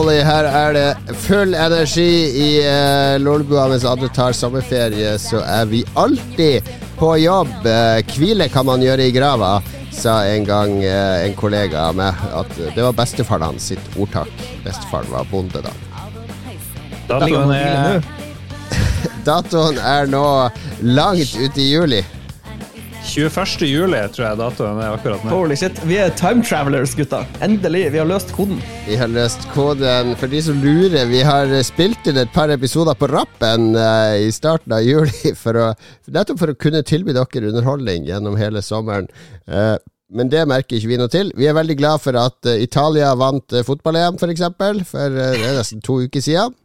Holy her er det full energi i uh, Lolbua mens andre tar sommerferie. Så er vi alltid på jobb. Uh, hvile kan man gjøre i grava, sa en gang uh, en kollega av meg. At det var bestefaren hans sitt ordtak. Bestefaren var bonde da. Datoen er, Datoen er nå langt ute i juli. 21. juli, tror jeg datoen er akkurat nå. Holy shit. Vi er time travelers, gutta. Endelig. Vi har løst koden. Vi har løst koden. For de som lurer, vi har spilt inn et par episoder på rappen uh, i starten av juli, for å, nettopp for å kunne tilby dere underholdning gjennom hele sommeren. Uh, men det merker ikke vi noe til. Vi er veldig glad for at uh, Italia vant fotball-EM, f.eks., for, eksempel, for det er nesten to uker siden.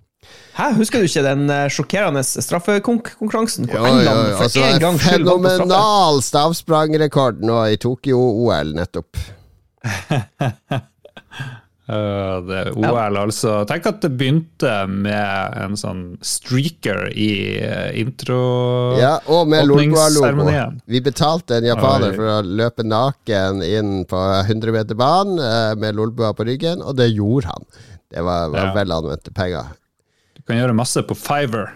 Hæ, Husker du ikke den uh, sjokkerende straffekonkurransen? Ja, ja, ja, Altså, en fenomenal stavsprangrekord nå i Tokyo-OL nettopp. Uh, det OL, ja. altså. Tenk at det begynte med en sånn streaker i uh, intro Ja, og med Lolboa-logoen. Vi betalte en japaner Oi. for å løpe naken inn på 100-meterbanen uh, med Lolboa på ryggen, og det gjorde han. Det var, var ja. vel anvendte penger. Du kan gjøre masse på Fiver.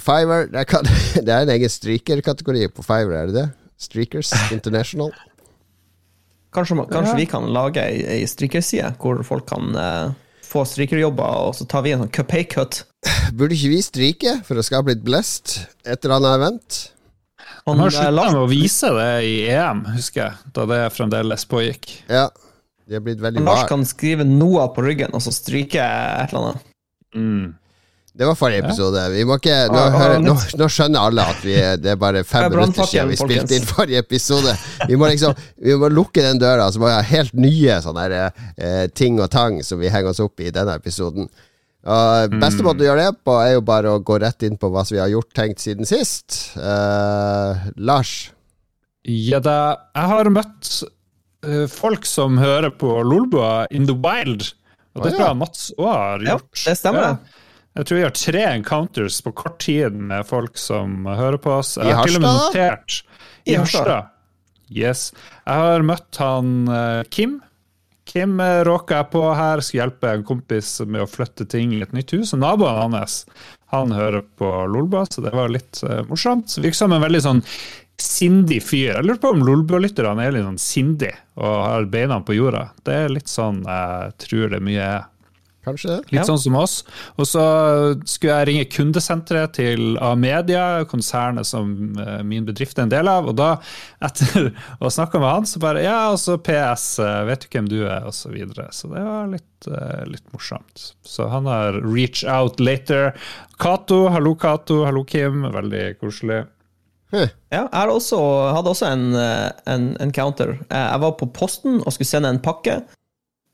Fiver, det, kan, det er en egen streaker-kategori på Fiver, er det det? Streakers International? Kanskje, kanskje ja. vi kan lage ei, ei streakerside hvor folk kan uh, få streakerjobber, og så tar vi en sånn pay cut. Burde ikke vi stryke for å skape litt blest? etter han annet event? Han har slutta med å vise det i EM, husker jeg, da det fremdeles pågikk. Ja, det har blitt veldig Lars kan skrive Noah på ryggen, og så stryke et eller annet. Mm. Det var forrige episode. Vi må ikke, nå, hører, nå, nå skjønner alle at vi, det er bare fem minutter siden vi spilte inn forrige episode. Vi må liksom Vi må lukke den døra, så må vi ha helt nye sånne eh, ting og tang som vi henger oss opp i i denne episoden. Og Beste mm. måte å gjøre det på, er jo bare å gå rett inn på hva vi har gjort, tenkt siden sist. Uh, Lars? Ja da, jeg har møtt uh, folk som hører på Lolbua in the wild. Og det tror jeg Mats òg har gjort. Ja, det stemmer. Ja. Jeg tror vi har tre encounters på kort tid med folk som hører på oss. Jeg har til og med notert I Harstad. Yes. Jeg har møtt han uh, Kim. Kim råka jeg på her, skulle hjelpe en kompis med å flytte ting i et nytt hus. Og naboen hans han hører på Lolba, så det var litt uh, morsomt. Virker som en veldig sånn sindig fyr. Jeg lurer på om Lolbua-lytterne er litt sånn sindig og har beina på jorda. Det er litt sånn jeg tror det mye er. Kanskje det. Litt ja. sånn som oss. Og så skulle jeg ringe kundesenteret til Amedia, konsernet som eh, min bedrift er en del av. Og da, etter å ha snakka med han, så bare Ja, og så PS, eh, vet du hvem du er? Og så videre. Så det var litt, eh, litt morsomt. Så han har reach out later. Cato, hallo Cato, hallo Kim. Veldig koselig. Ja, jeg også, hadde også en, eh, en encounter. Eh, jeg var på posten og skulle sende en pakke.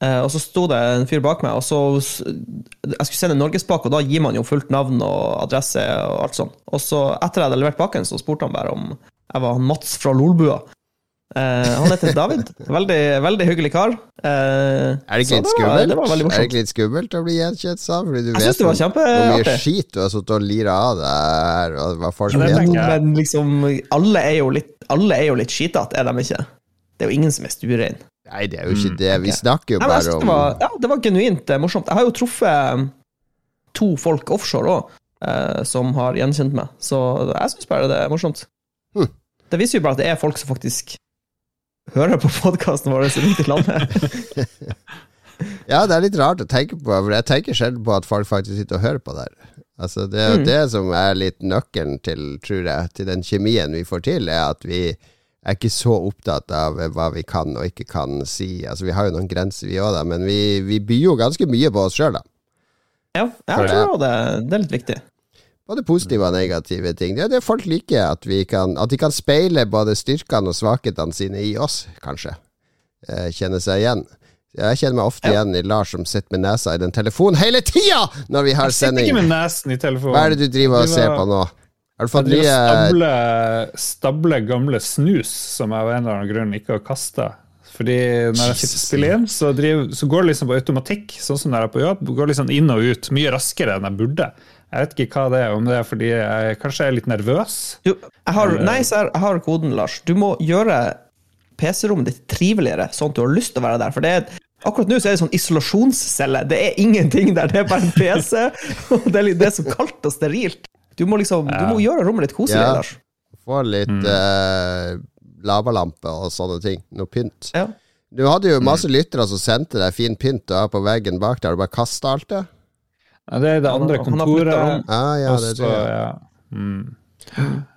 Eh, og så sto det en fyr bak meg, og så Jeg skulle sende en norgespakke, og da gir man jo fullt navn og adresse og alt sånt. Og så, etter jeg hadde levert pakken, så spurte han bare om jeg var Mats fra Lolbua. Uh, han heter David. Veldig, veldig hyggelig kar. Uh, er det ikke litt skummelt? Var, var er det ikke litt skummelt å bli gjenkjent sånn? Fordi du jeg vet hvor, mye skit du har sittet og lira av deg her. hva folk vet. Men liksom, alle er jo litt, alle er jo litt skitete, er de ikke? Det er jo ingen som er stuerein. Nei, det er jo ikke mm, det. Vi snakker jo bare om det var, Ja, det var genuint uh, morsomt. Jeg har jo truffet to folk offshore òg, som har gjenkjent meg, så jeg syns bare det er morsomt. Hm. Det viser jo bare at det er folk som faktisk hører på podkasten vår rundt i landet. ja, det er litt rart å tenke på, for jeg tenker sjelden på at folk faktisk sitter og hører på der. Altså, det er jo mm. det som er litt nøkkelen til, tror jeg, til den kjemien vi får til, er at vi er ikke så opptatt av hva vi kan og ikke kan si. Altså, vi har jo noen grenser, vi òg, men vi, vi byr jo ganske mye på oss sjøl, da. Ja, jeg tror det, det er litt viktig. Både positive og negative ting. Det er det folk liker, at, kan, at de kan speile både styrkene og svakhetene sine i oss, kanskje. Eh, kjenne seg igjen. Jeg kjenner meg ofte igjen i Lars som sitter med nesa i den telefonen hele tida når vi har sending. Jeg sitter ikke med nesen i telefonen. Hva er det du driver og ser på nå? Har du fått nye stable, stable gamle snus som jeg av en eller annen grunn ikke har kasta. Fordi når jeg sitter og spiller inn, så, driver, så, går det liksom på automatikk, sånn som når jeg er på jobb. Går liksom inn og ut mye raskere enn jeg burde. Jeg vet ikke hva det er, om det er fordi jeg kanskje er litt nervøs? Jo, jeg har, nei, så jeg har koden, Lars. Du må gjøre PC-rommet ditt triveligere, sånn at du har lyst til å være der. For det er, Akkurat nå så er det sånn isolasjonscelle. Det er ingenting der, det er bare en PC. Og det er, det er så kaldt og sterilt. Du må liksom, du må gjøre rommet litt koselig, ja. Lars. Få litt mm. eh, lavalampe og sånne ting. Noe pynt. Ja. Du hadde jo masse mm. lyttere som sendte deg fin pynt på veggen bak der. Du bare kasta alt det? Ja, det er det andre kontoret. Ah, ja, det er det. Ja. Mm.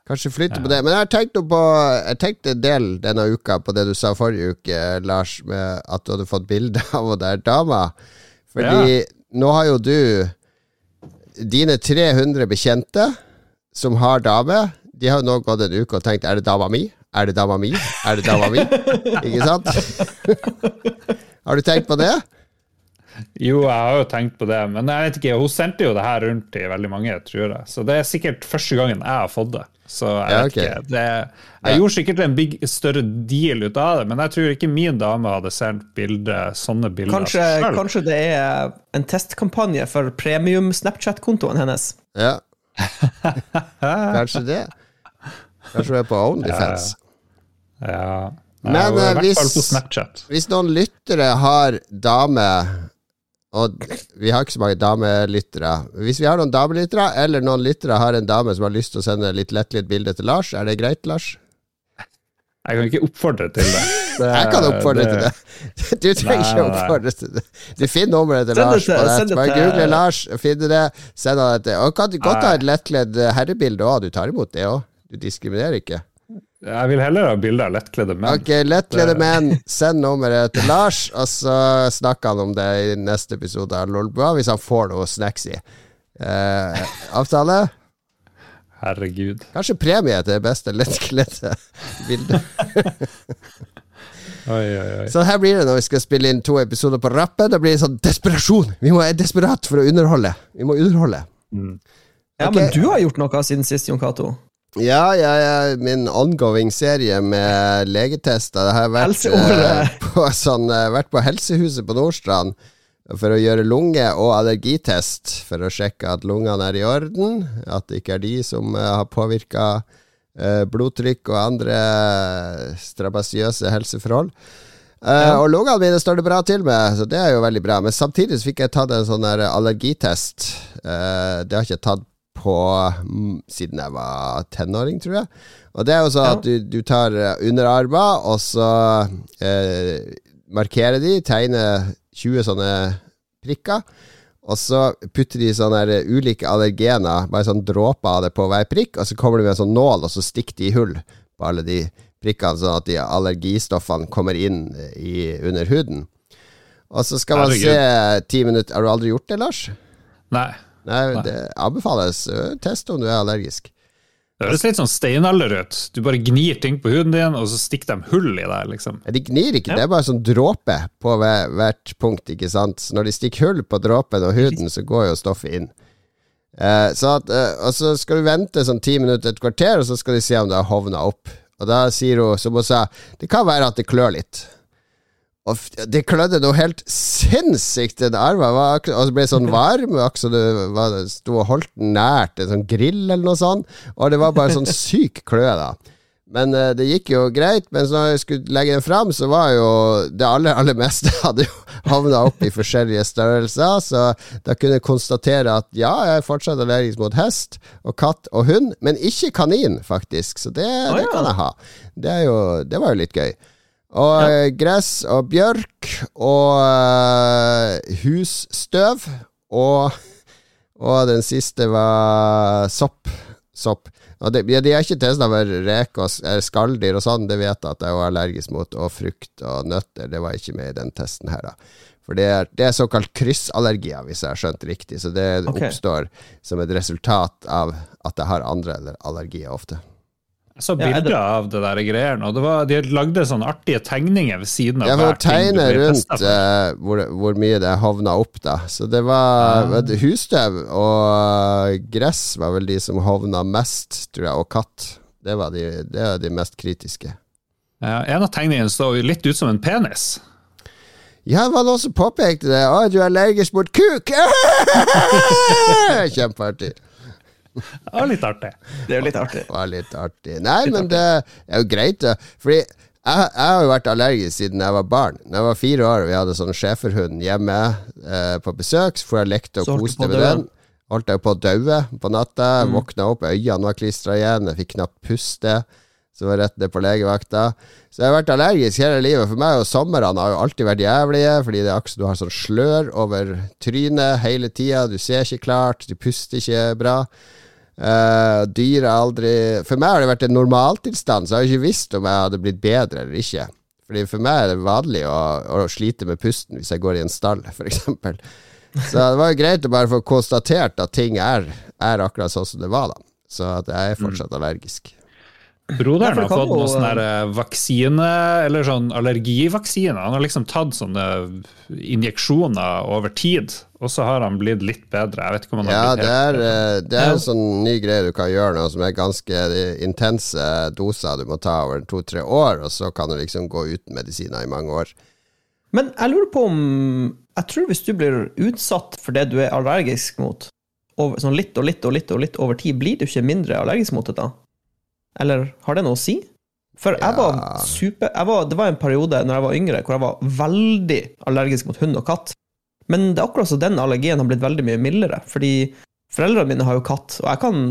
Kanskje flytte på det. Men jeg har tenkt på Jeg tenkte en del denne uka på det du sa forrige uke, Lars, med at du hadde fått bilde av hun der dama. Fordi ja. nå har jo du dine 300 bekjente som har dame, de har jo nå gått en uke og tenkt Er det dama mi? Er det dama mi? Er det dama mi? Ikke sant? har du tenkt på det? Jo, jeg har jo tenkt på det, men jeg vet ikke, hun sendte jo det her rundt til veldig mange, tror jeg. Så det er sikkert første gangen jeg har fått det. Så jeg ja, okay. vet ikke. Det, jeg ja. gjorde sikkert en big, større deal ut av det, men jeg tror ikke min dame hadde sendt bilde, sånne bilder kanskje, kanskje det er en testkampanje for premium Snapchat-kontoen hennes? Ja. kanskje det. Kanskje hun er på Onlyfans. Ja. ja. Men uh, hvis, hvis noen lyttere har dame og vi har ikke så mange damelyttere. Hvis vi har noen damelyttere, eller noen lyttere har en dame som har lyst til å sende litt lettlitt bilde til Lars, er det greit, Lars? Jeg kan ikke oppfordre til det. det jeg kan oppfordre det, til det. Du trenger ikke oppfordre til det. Du finner nummeret til Lars. Bare, bare google Lars, finner det, send han det. Og kan godt ha et lettkledd herrebilde òg, du tar imot det òg. Du diskriminerer ikke. Jeg vil heller ha bilde av lettkledde menn. Ok, lettkledde menn. Send nummeret til Lars, og så snakker han om det i neste episode av Lolbua, hvis han får noe snacks i. Eh, avtale? Herregud. Kanskje premie til det beste lettkledde bildet. oi, oi, oi. Så her blir det når vi skal spille inn to episoder på rappen. Det blir en sånn desperasjon! Vi må være desperat for å underholde. Vi må underholde. Mm. Ja, okay. men du har gjort noe siden sist, Jon Cato. Ja, ja, ja, min ongoing serie med legetester. Jeg har vært, uh, på, sånn, uh, vært på Helsehuset på Nordstrand for å gjøre lunge- og allergitest, for å sjekke at lungene er i orden, at det ikke er de som uh, har påvirka blodtrykk og andre strabasiøse helseforhold. Ja. Og lungene mine står det bra til med, så det er jo veldig bra. Men samtidig så fikk jeg tatt en sånn allergitest. det har jeg ikke tatt på mm, siden jeg var tenåring, tror jeg. Og det er jo sånn ja. at du, du tar eh, underarmer, og så eh, markerer de, tegner 20 sånne prikker. Og så putter de sånne ulike allergener, bare sånn dråper av det på hver prikk, og så kommer de med en sånn nål, og så stikker de i hull på alle de prikkene, sånn at de allergistoffene kommer inn i, under huden. Og så skal man se ti minutter Har du aldri gjort det, Lars? Nei. Nei, det anbefales. Test om du er allergisk. Det høres litt sånn steinalder ut. Du bare gnir ting på huden din, og så stikker de hull i deg, liksom. De gnir ikke, ja. det er bare sånn dråpe på hvert punkt, ikke sant. Så når de stikker hull på dråpen og huden, så går jo stoffet inn. Eh, så at, eh, og så skal du vente sånn ti minutter, et kvarter, og så skal de se om det har hovna opp. Og da sier hun, som hun sa, det kan være at det klør litt. Og det klødde noe helt sinnssykt i armen. Og ble sånn varm. Så du sto og holdt den nært en sånn grill eller noe sånt. Og det var bare sånn syk kløe, da. Men uh, det gikk jo greit. Men når jeg skulle legge den fram, så var jo det aller, aller meste hadde jo havna opp i forskjellige størrelser. Så da kunne jeg konstatere at ja, jeg er fortsatt allergisk mot hest og katt og hund, men ikke kanin, faktisk. Så det, det kan jeg ha. Det, jo, det var jo litt gøy. Og ja. Eh, gress og bjørk og uh, husstøv. Og, og den siste var sopp. Sopp. Og de, de er ikke testa for reker og skalldyr og sånn, det vet jeg at jeg var allergisk mot. Og frukt og nøtter, det var ikke med i den testen her, da. For det er, det er såkalt kryssallergier, hvis jeg har skjønt riktig. Så det okay. oppstår som et resultat av at jeg har andre allergier ofte. Jeg så bilder ja, av det der greiene, og var, de lagde sånne artige tegninger ved siden av ja, hver ting. Rundt uh, hvor, hvor, mye det havna opp, da. Så det var ja. husstøv og gress var vel de som havna mest, tror jeg, og katt. Det var de, det var de mest kritiske. Ja, en av tegningene så litt ut som en penis. Ja, det var noen som påpekte det. 'Å, du er allergisk mot kuk!' Kjempeartig. Det var litt artig. Det er jo litt artig. Det var litt artig. Nei, litt men artig. det er jo greit, det. Fordi jeg, jeg, har jo vært allergisk siden jeg var barn. Da jeg var fire år og vi hadde sånn schæferhund hjemme eh, på besøk, så får jeg lekte og koste med den. Holdt jeg på å daue på natta. Mm. Våkna opp, øynene var klistra igjen, jeg fikk knapt puste. Så var rett ned på legevakta. Så jeg har vært allergisk hele livet. For meg og somrene har jo alltid vært jævlige, fordi det er akkurat du har sånn slør over trynet hele tida. Du ser ikke klart, du puster ikke bra. Uh, dyr er aldri For meg har det vært en normaltilstand, så jeg har ikke visst om jeg hadde blitt bedre eller ikke. Fordi For meg er det vanlig å, å slite med pusten hvis jeg går i en stall, f.eks. Så det var jo greit å bare få konstatert at ting er, er akkurat sånn som det var, da. Så at jeg er fortsatt mm. allergisk. Broderen har fått noe sånn eh, vaksine, eller sånn allergivaksine. Han har liksom tatt sånne injeksjoner over tid, og så har han blitt litt bedre. Jeg vet ikke om han ja, har blitt det er, eh, det er en sånn ny greie du kan gjøre nå, som er ganske intense doser du må ta over to-tre år, og så kan du liksom gå uten medisiner i mange år. Men jeg lurer på om Jeg tror hvis du blir utsatt for det du er allergisk mot, over, sånn litt og litt og litt og litt over tid, blir du ikke mindre allergisk mot det da? Eller har det noe å si? For jeg var super jeg var, Det var en periode når jeg var yngre, hvor jeg var veldig allergisk mot hund og katt. Men det er akkurat så den allergien har blitt veldig mye mildere. Fordi foreldrene mine har jo katt, og jeg kan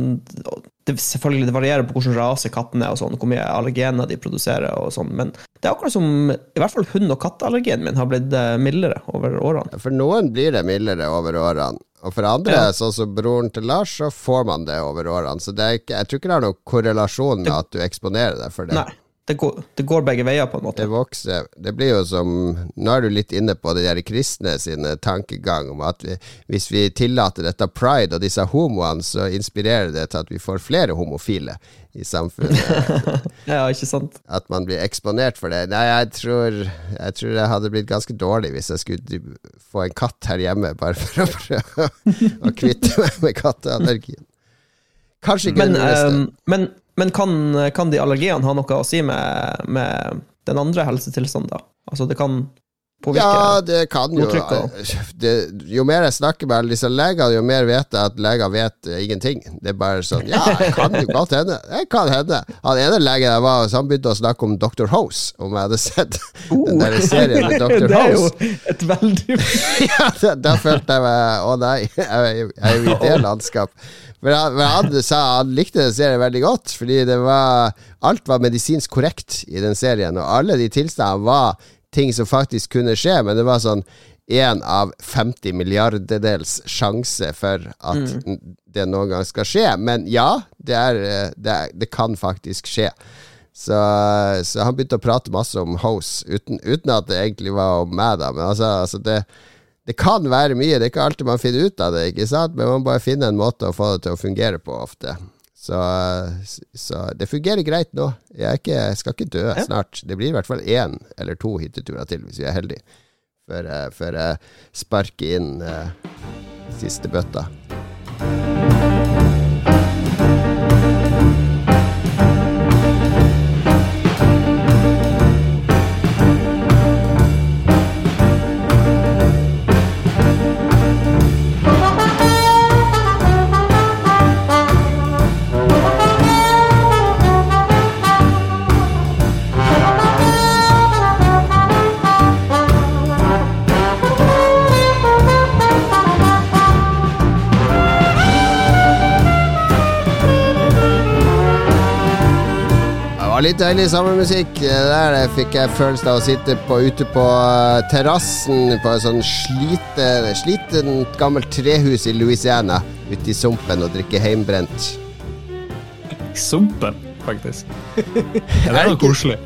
det, Selvfølgelig det varierer på hvilken rase katten er, og sånn, hvor mye allergener de produserer, og sånn, men det er akkurat som i hvert fall hund- og katteallergien min har blitt eh, mildere over årene. For noen blir det mildere over årene. Og for andre, ja. sånn som broren til Lars, så får man det over årene. Så ikke, jeg tror ikke det har noen korrelasjon med at du eksponerer deg for det. Nei. Det går, det går, begge veier, på en måte. Det vokser. Det blir jo som Nå er du litt inne på de der kristne sine tankegang om at vi, hvis vi tillater dette pride og disse homoene, så inspirerer det til at vi får flere homofile i samfunnet. ja, ikke sant? At man blir eksponert for det. Nei, jeg tror, jeg tror jeg hadde blitt ganske dårlig hvis jeg skulle få en katt her hjemme, bare for å prøve å kvitte meg med katteallergien. Kanskje ikke men, det. Um, men, men kan, kan, de allergiene ha noe å si med, med den andre helsetilstanden? Altså, det kan påvirke Ja, det kan jo det, Jo mer jeg snakker med alle disse legene, jo mer vet jeg at leger vet uh, ingenting. Det er bare sånn Ja, det kan jo godt hende. Det kan hende. Han ene legen jeg var hos, han begynte å snakke om Dr. House, om jeg hadde sett oh. den der serien med Dr. Det er jo et veldig Ja, da, da, følte jeg meg Å nei, jeg, jeg er jo i det landskap. Men han, men han, sa han likte den serien veldig godt, fordi det var alt var medisinsk korrekt i den serien, og alle de tilstandene var ting som faktisk kunne skje, men det var sånn én av 50 milliardedels sjanse for at mm. det noen gang skal skje. Men ja, det, er, det, er, det kan faktisk skje. Så, så, han begynte å prate masse om House, uten, uten at det egentlig var om meg, da. Men altså, altså det, det, kan være mye. Det er ikke alltid man finner ut av det, ikke sant? men man bare finne en måte å få det til å fungere på ofte. Så, så, det fungerer greit nå. Jeg, ikke, jeg skal ikke dø ja. snart. Det blir i hvert fall én eller to hytteturer til, hvis vi er heldige, før, jeg sparker inn uh, siste bøtta. Litt deilig sommermusikk. Der fikk jeg følelsen av å sitte på, ute på uh, terrassen på et sånn sliten, sliten gammelt trehus i Louisiana. Ute i sumpen og drikke heimbrent. Sumpen, faktisk. det er noe koselig.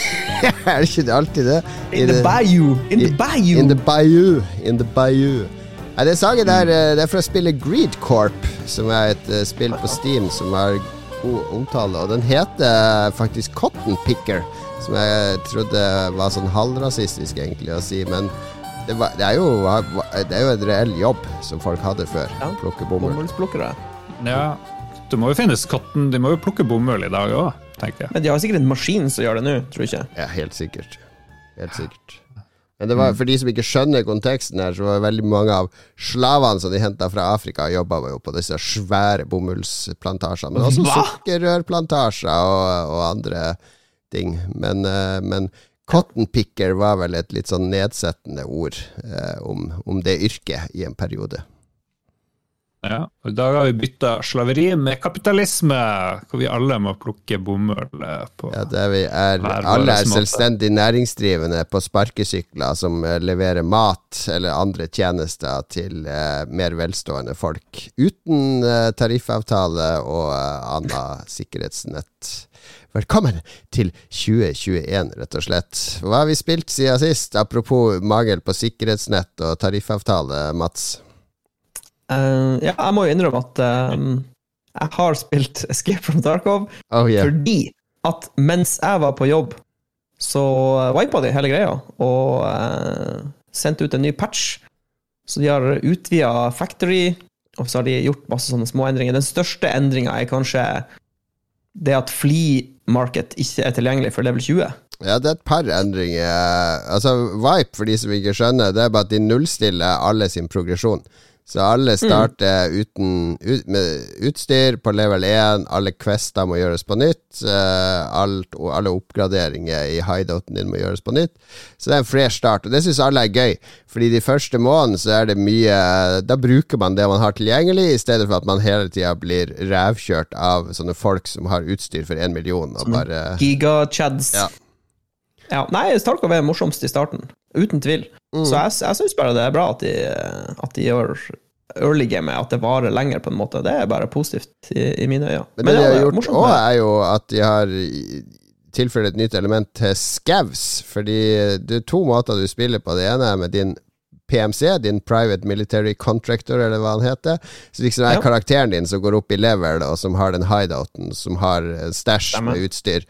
er det ikke alltid det? In, the bayou. In the bayou. In the bayou. In the bayou. Nei, det sangen der uh, det er for å spille Greed Corp, som er et uh, spill på Steam som har god omtale. Og den heter faktisk Cotton Picker, som jeg trodde var sånn halvrasistisk egentlig å si. Men det, var, det, er jo, det, er jo, en reell jobb som folk hadde før. Ja. Plukke bomull. Bomullsplukkere. Ja. Det må jo finnes cotton, de må jo plukke bomull i dag òg, tenker jeg. Men de har sikkert en maskin som gjør det nå, tror du ikke. Ja, helt sikkert. Helt sikkert. Men det var, for de som ikke skjønner konteksten her, så var det veldig mange av slavene som de henta fra Afrika, jobba jo på disse svære bomullsplantasjene. Men også sukkerrørplantasjer og, og, andre ting. Men, uh, men cotton picker var vel et litt sånn nedsettende ord eh, om, om, det yrket i en periode. Ja, og I dag har vi bytta slaveri med kapitalisme, hvor vi alle må plukke bomull på Ja, der vi er, Alle er selvstendig næringsdrivende på sparkesykler som uh, leverer mat eller andre tjenester til eh, mer velstående folk. Uten eh, tariffavtale og annet sikkerhetsnett. Velkommen til 2021, rett og slett. Hva har vi spilt siden sist? Apropos mangel på sikkerhetsnett og tariffavtale, Mats? Uh, ja, jeg må jo innrømme at uh, jeg har spilt Escape from Darkov oh, yeah. fordi at mens jeg var på jobb, så wipa de hele greia og uh, sendte ut en ny patch. Så de har utvida Factory, og så har de gjort masse sånne små endringer. Den største endringa er kanskje det at Flea Market ikke er tilgjengelig for level 20. Ja, det er et par endringer. Altså, Vipe, for de som ikke skjønner, det er bare at de nullstiller alle sin progresjon. Så alle starter mm. uten ut, med utstyr på level 1. Alle quester må gjøres på nytt. Alt, alle oppgraderinger i hideouten din må gjøres på nytt. Så det er en fresh start, og det syns alle er gøy. Fordi de første månedene så er det mye Da bruker man det man har tilgjengelig, i stedet for at man hele tida blir rævkjørt av sånne folk som har utstyr for én million. Og bare Gigachads. Ja. ja. Nei, Starkov er morsomst i starten. Uten tvil. Mm. Så jeg, jeg syns bare det er bra at de, at de gjør early gamet, at det varer lenger, på en måte. Det er bare positivt i, i mine øyne. Men det, Men, de har gjort òg, er jo at de har tilført et nytt element til scavs. Fordi det er to måter du spiller på. Det ene er med din PMC, din Private Military Contractor, eller hva han heter. Så liksom er ja. karakteren din som går opp i level, og som har den hideouten, som har stæsj med utstyr.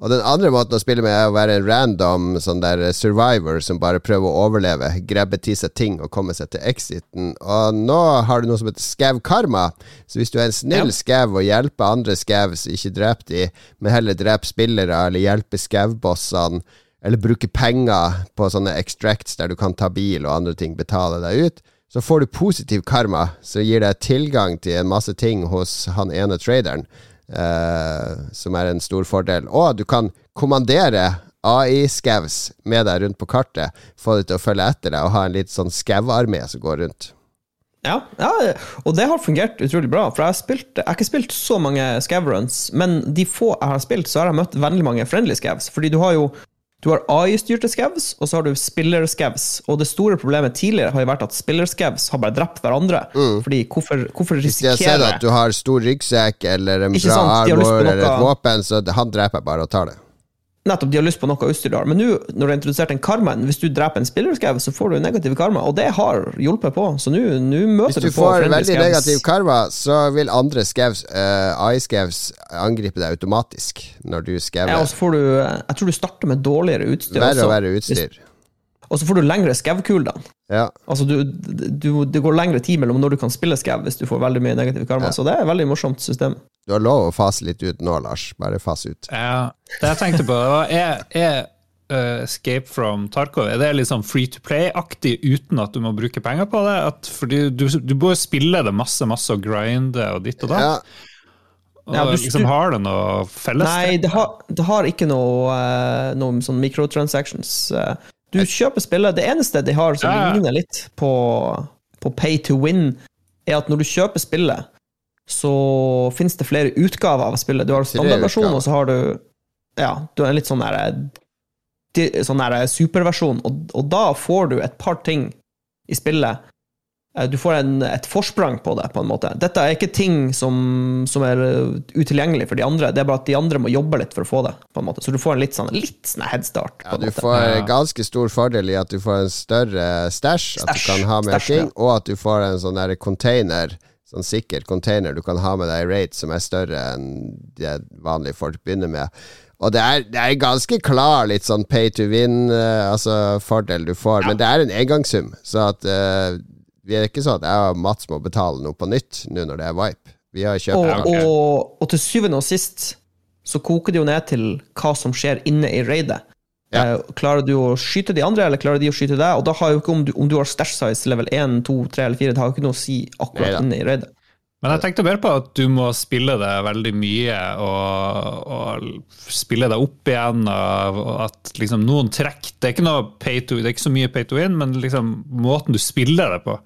Og den andre måten å spille med er å være en random sånn der survivor som bare prøver å overleve, grabbe til seg ting og komme seg til exiten. Og nå har du noe som heter scav karma. Så hvis du er en snill ja. scav og hjelper andre scavs, ikke drep de, men heller drep spillere eller hjelper scav-bossene, eller bruker penger på sånne extracts der du kan ta bil og andre ting, betale deg ut, så får du positiv karma, som gir deg tilgang til en masse ting hos han ene traderen. Uh, som er en stor fordel. Og du kan kommandere AI-skaus med deg rundt på kartet. Få dem til å følge etter deg og ha en litt sånn scau-armé som går rundt. Ja, ja, og det har fungert utrolig bra. For jeg har, spilt, jeg har ikke spilt så mange scav-runs, men de få jeg har spilt, så har jeg møtt veldig mange friendly scavs. Fordi du har jo du har AI-styrte scavs, og så har du spiller-scavs. Og det store problemet tidligere har jo vært at spiller-scavs har bare drept hverandre. Mm. Fordi hvorfor, hvorfor risikere Hvis jeg ser at du har stor ryggsekk eller en bra armor eller et våpen, så han dreper bare og tar det. Nettopp, de har lyst på noe du har. Men nå, når du har introdusert en karma, hvis du dreper en spillerskau, så får du negativ karma, og det har hjulpet på. Så nå møter du på Hvis du får veldig negativ karma, så vil andre skavs, uh, AI-skavs, angripe deg automatisk når du skauer. Ja, og så får du Jeg tror du starter med dårligere utstyr verre og verre utstyr. Hvis, og så får du lengre skaukulene. Ja. Altså du, du, det går lengre tid mellom når du kan spille skau, hvis du får veldig mye negativ karma. Ja. Så det er et veldig morsomt system. Du har lov å fase litt ut nå, Lars. Bare fase ut. Ja, det jeg tenkte på, er, er uh, Escape from Tarkov Er det sånn free to play-aktig uten at du må bruke penger på det? At, fordi du, du bør spille det masse masse og grinde og ditt og datt. Ja. Ja, du, liksom, har det noe felles? Nei, det har, det har ikke noe, uh, noe sånn microtransactions. Du kjøper spillet. Det eneste de har som ja. ligner litt på, på, pay to win, er at når du kjøper spillet, så finnes det flere utgaver av spillet. Du har standardversjon, og så har du Ja, du har en litt sånn derre sånn der superversjon, og, og da får du et par ting i spillet du får en, et forsprang på det, på en måte. Dette er ikke ting som, som, er utilgjengelig for de andre, det er bare at de andre må jobbe litt for å få det. på en måte. Så du får en litt sånn, litt sånn headstart. Ja, du får en ganske stor fordel i at du får en større stæsj, at du kan ha med ting, ja. og at du får en sånn der container, sånn sikker container du kan ha med deg i rate som er større enn det vanlige folk begynner med. Og det er, det er ganske klar litt sånn pay to win, uh, altså fordel du får, men det er en engangssum, så at uh, vi er ikke sånn at jeg og Mats må betale noe på nytt nå når det er Vipe. Vi har kjøpt og, og, og, til syvende og sist så koker det jo ned til hva som skjer inne i raidet. Ja. Eh, klarer du å skyte de andre, eller klarer de å skyte deg? Og da har jo ikke om du, om du har stash size level 1, 2, 3 eller 4, det har jo ikke noe å si akkurat Neida. inne i raidet. Men jeg tenkte mer på at du må spille det veldig mye, og, og spille det opp igjen. Og, og at liksom noen trekk Det er ikke noe pay to, det er ikke så mye pay to win, men liksom måten du spiller det på.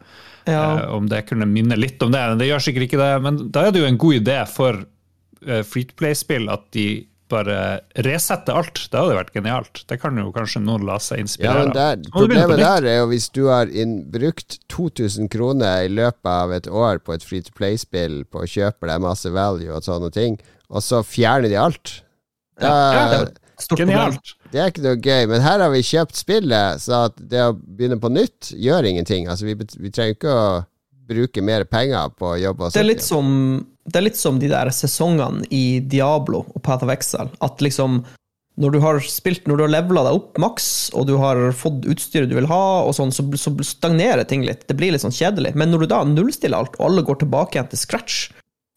Ja. Eh, om det kunne minne litt om det. Men det gjør sikkert ikke det. Men da er det jo en god idé for uh, free to play-spill at de bare resette alt. Det hadde vært genialt. Det kan jo kanskje noen la seg inspirere av. Ja, problemet der er jo hvis du har brukt 2000 kroner i løpet av et år på et free to play-spill, på å kjøpe deg masse value og sånne ting, og så fjerner de alt. Da, ja, det er genialt. Det er ikke noe gøy, men her har vi kjøpt spillet, så at det å begynne på nytt gjør ingenting. Altså, vi, vi trenger ikke å bruke mer penger på å jobbe. Det er litt som det er litt som de der sesongene i Diablo og Path of Exile. At liksom når du har spilt, når du har levela deg opp maks, og du har fått utstyret du vil ha, og sånn, så, så, stagnerer ting litt. Det blir litt sånn kjedelig. Men når du da nullstiller alt, og alle går tilbake igjen til scratch,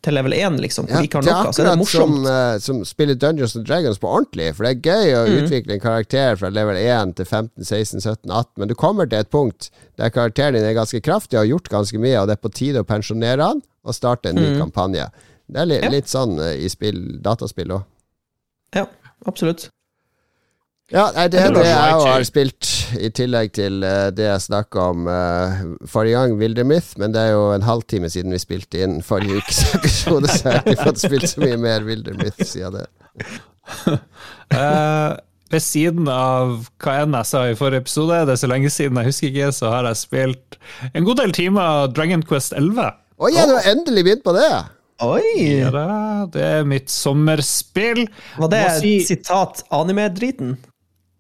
til level 1, liksom, ja, det er så er det morsomt. Som, uh, som spiller Dungeons and Dragons på ordentlig, for det er gøy å mm. utvikle en karakter fra level 1 til 15, 16, 17, 18, men du kommer til et punkt der karakteren din er ganske kraftig og har gjort ganske mye, og det er på tide å pensjonere han og starte en ny mm. kampanje. Det er litt, ja. litt sånn uh, i spill, dataspill òg. Ja, absolutt. Ja, nei, det det jeg har spilt, i tillegg til uh, det jeg snakka om uh, forrige gang, Wildermyth. Men det er jo en halvtime siden vi spilte inn forrige ukes episode, så jeg har ikke fått spilt så mye mer Wildermyth siden det. uh, ved siden av hva enn jeg sa i forrige episode, det er så lenge siden jeg husker ikke, så har jeg spilt en god del timer Dragon Quest 11. Oi, ja, du har endelig begynt på det? Oi! Ja, det er mitt sommerspill. Var det si, sitat anime-driten?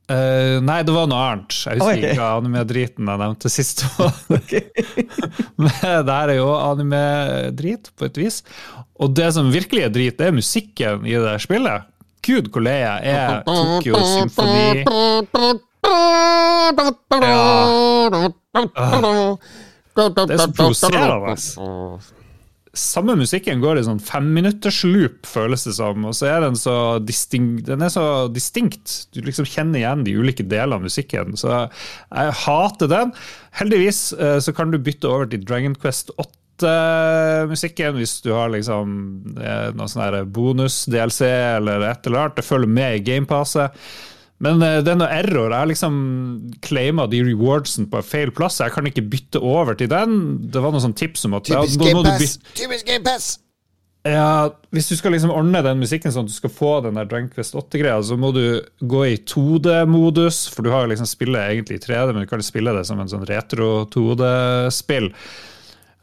Uh, nei, det var noe annet. Jeg husker okay. ikke anime-driten jeg nevnte sist. Men det her er jo anime-drit, på et vis. Og det som virkelig er drit, det er musikken i det spillet. Gud, hvor lei jeg er Tokyo Symfoni. Ja. Det er så provoserende samme musikken går i sånn femminuttersloop, føles det som. Og så er den så, distinkt, den er så distinkt. Du liksom kjenner igjen de ulike delene av musikken. Så jeg hater den. Heldigvis eh, så kan du bytte over til Dragon Quest 8-musikken hvis du har liksom eh, noe sånn bonus-DLC eller et eller annet. Det følger med i gamepasset. Men uh, det er noe error. Jeg har liksom claima de rewardsen på feil plass. Jeg kan ikke bytte over til den. Det var noen sånn tips om at Typisk ja, GamePass! Typisk GamePass! Ja, hvis du skal liksom ordne den musikken sånn at du skal få den der Drunk Quest 8-greia, så må du gå i 2D-modus, for du har liksom spillet egentlig i 3D, men du kan spille det som en sånn retro 2D-spill.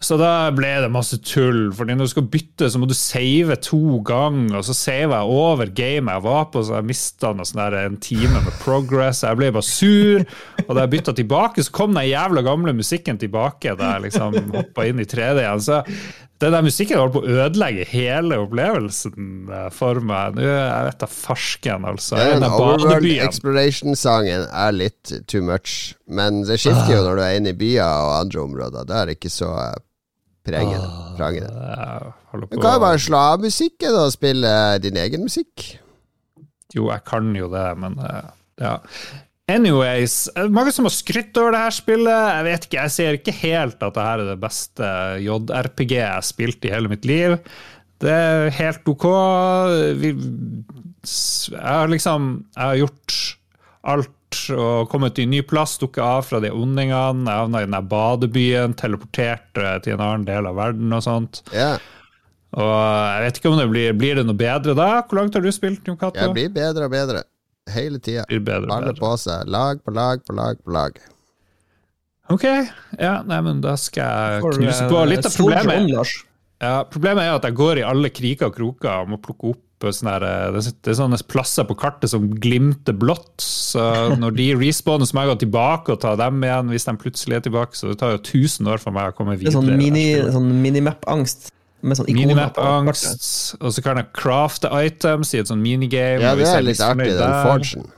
Så da ble det masse tull. Fordi når du skal bytte, så må du save to ganger. Og så saver jeg over gamet jeg var på, så jeg mista sånn en time med progress. Jeg ble bare sur. Og da jeg bytta tilbake, så kom den jævla gamle musikken tilbake. Da jeg liksom hoppa inn i 3D igjen. Så den der musikken holdt på å ødelegge hele opplevelsen eh, for meg. Nå, jeg vet da farsken, altså. Ja, den Overworld Exploration-sangen er litt too much, men det skifter jo når du er inne i byer og andre områder. Det er ikke så eh, det. Men hva kan jo bare slå av musikken og spille din egen musikk. Jo, jeg kan jo det, men uh, ja. Anyways, mange som har skrytt over det her spillet. Jeg vet ikke, jeg ser ikke helt at det her er det beste JRPG jeg har spilt i hele mitt liv. Det er helt ok. Vi, jeg har liksom Jeg har gjort alt og kommet til en ny plass, dukket av fra de ondingene. Havna i den badebyen, teleporterte til en annen del av verden og sånt. Yeah. Og jeg vet ikke om det blir Blir det noe bedre da? Hvor langt har du spilt, Jon Cato? Jeg blir bedre og bedre. Hele tida. Alle på seg. Lag på lag på lag på lag. Ok, ja, nei, men da skal jeg knuse på. Litt av problemet ja, Problemet er at jeg går i alle kriker og kroker og må plukke opp sånne, det er sånne plasser på kartet som glimter blått. Så når de respawner, så må jeg gå tilbake og ta dem igjen hvis de plutselig er tilbake. Så det tar jo 1000 år for meg å komme videre. Det er sånn, mini, sånn minimap-angst. Sånn minimap-angst, og så kan jeg crafte items i et sånn minigame. Ja, det er litt artig, den forgen.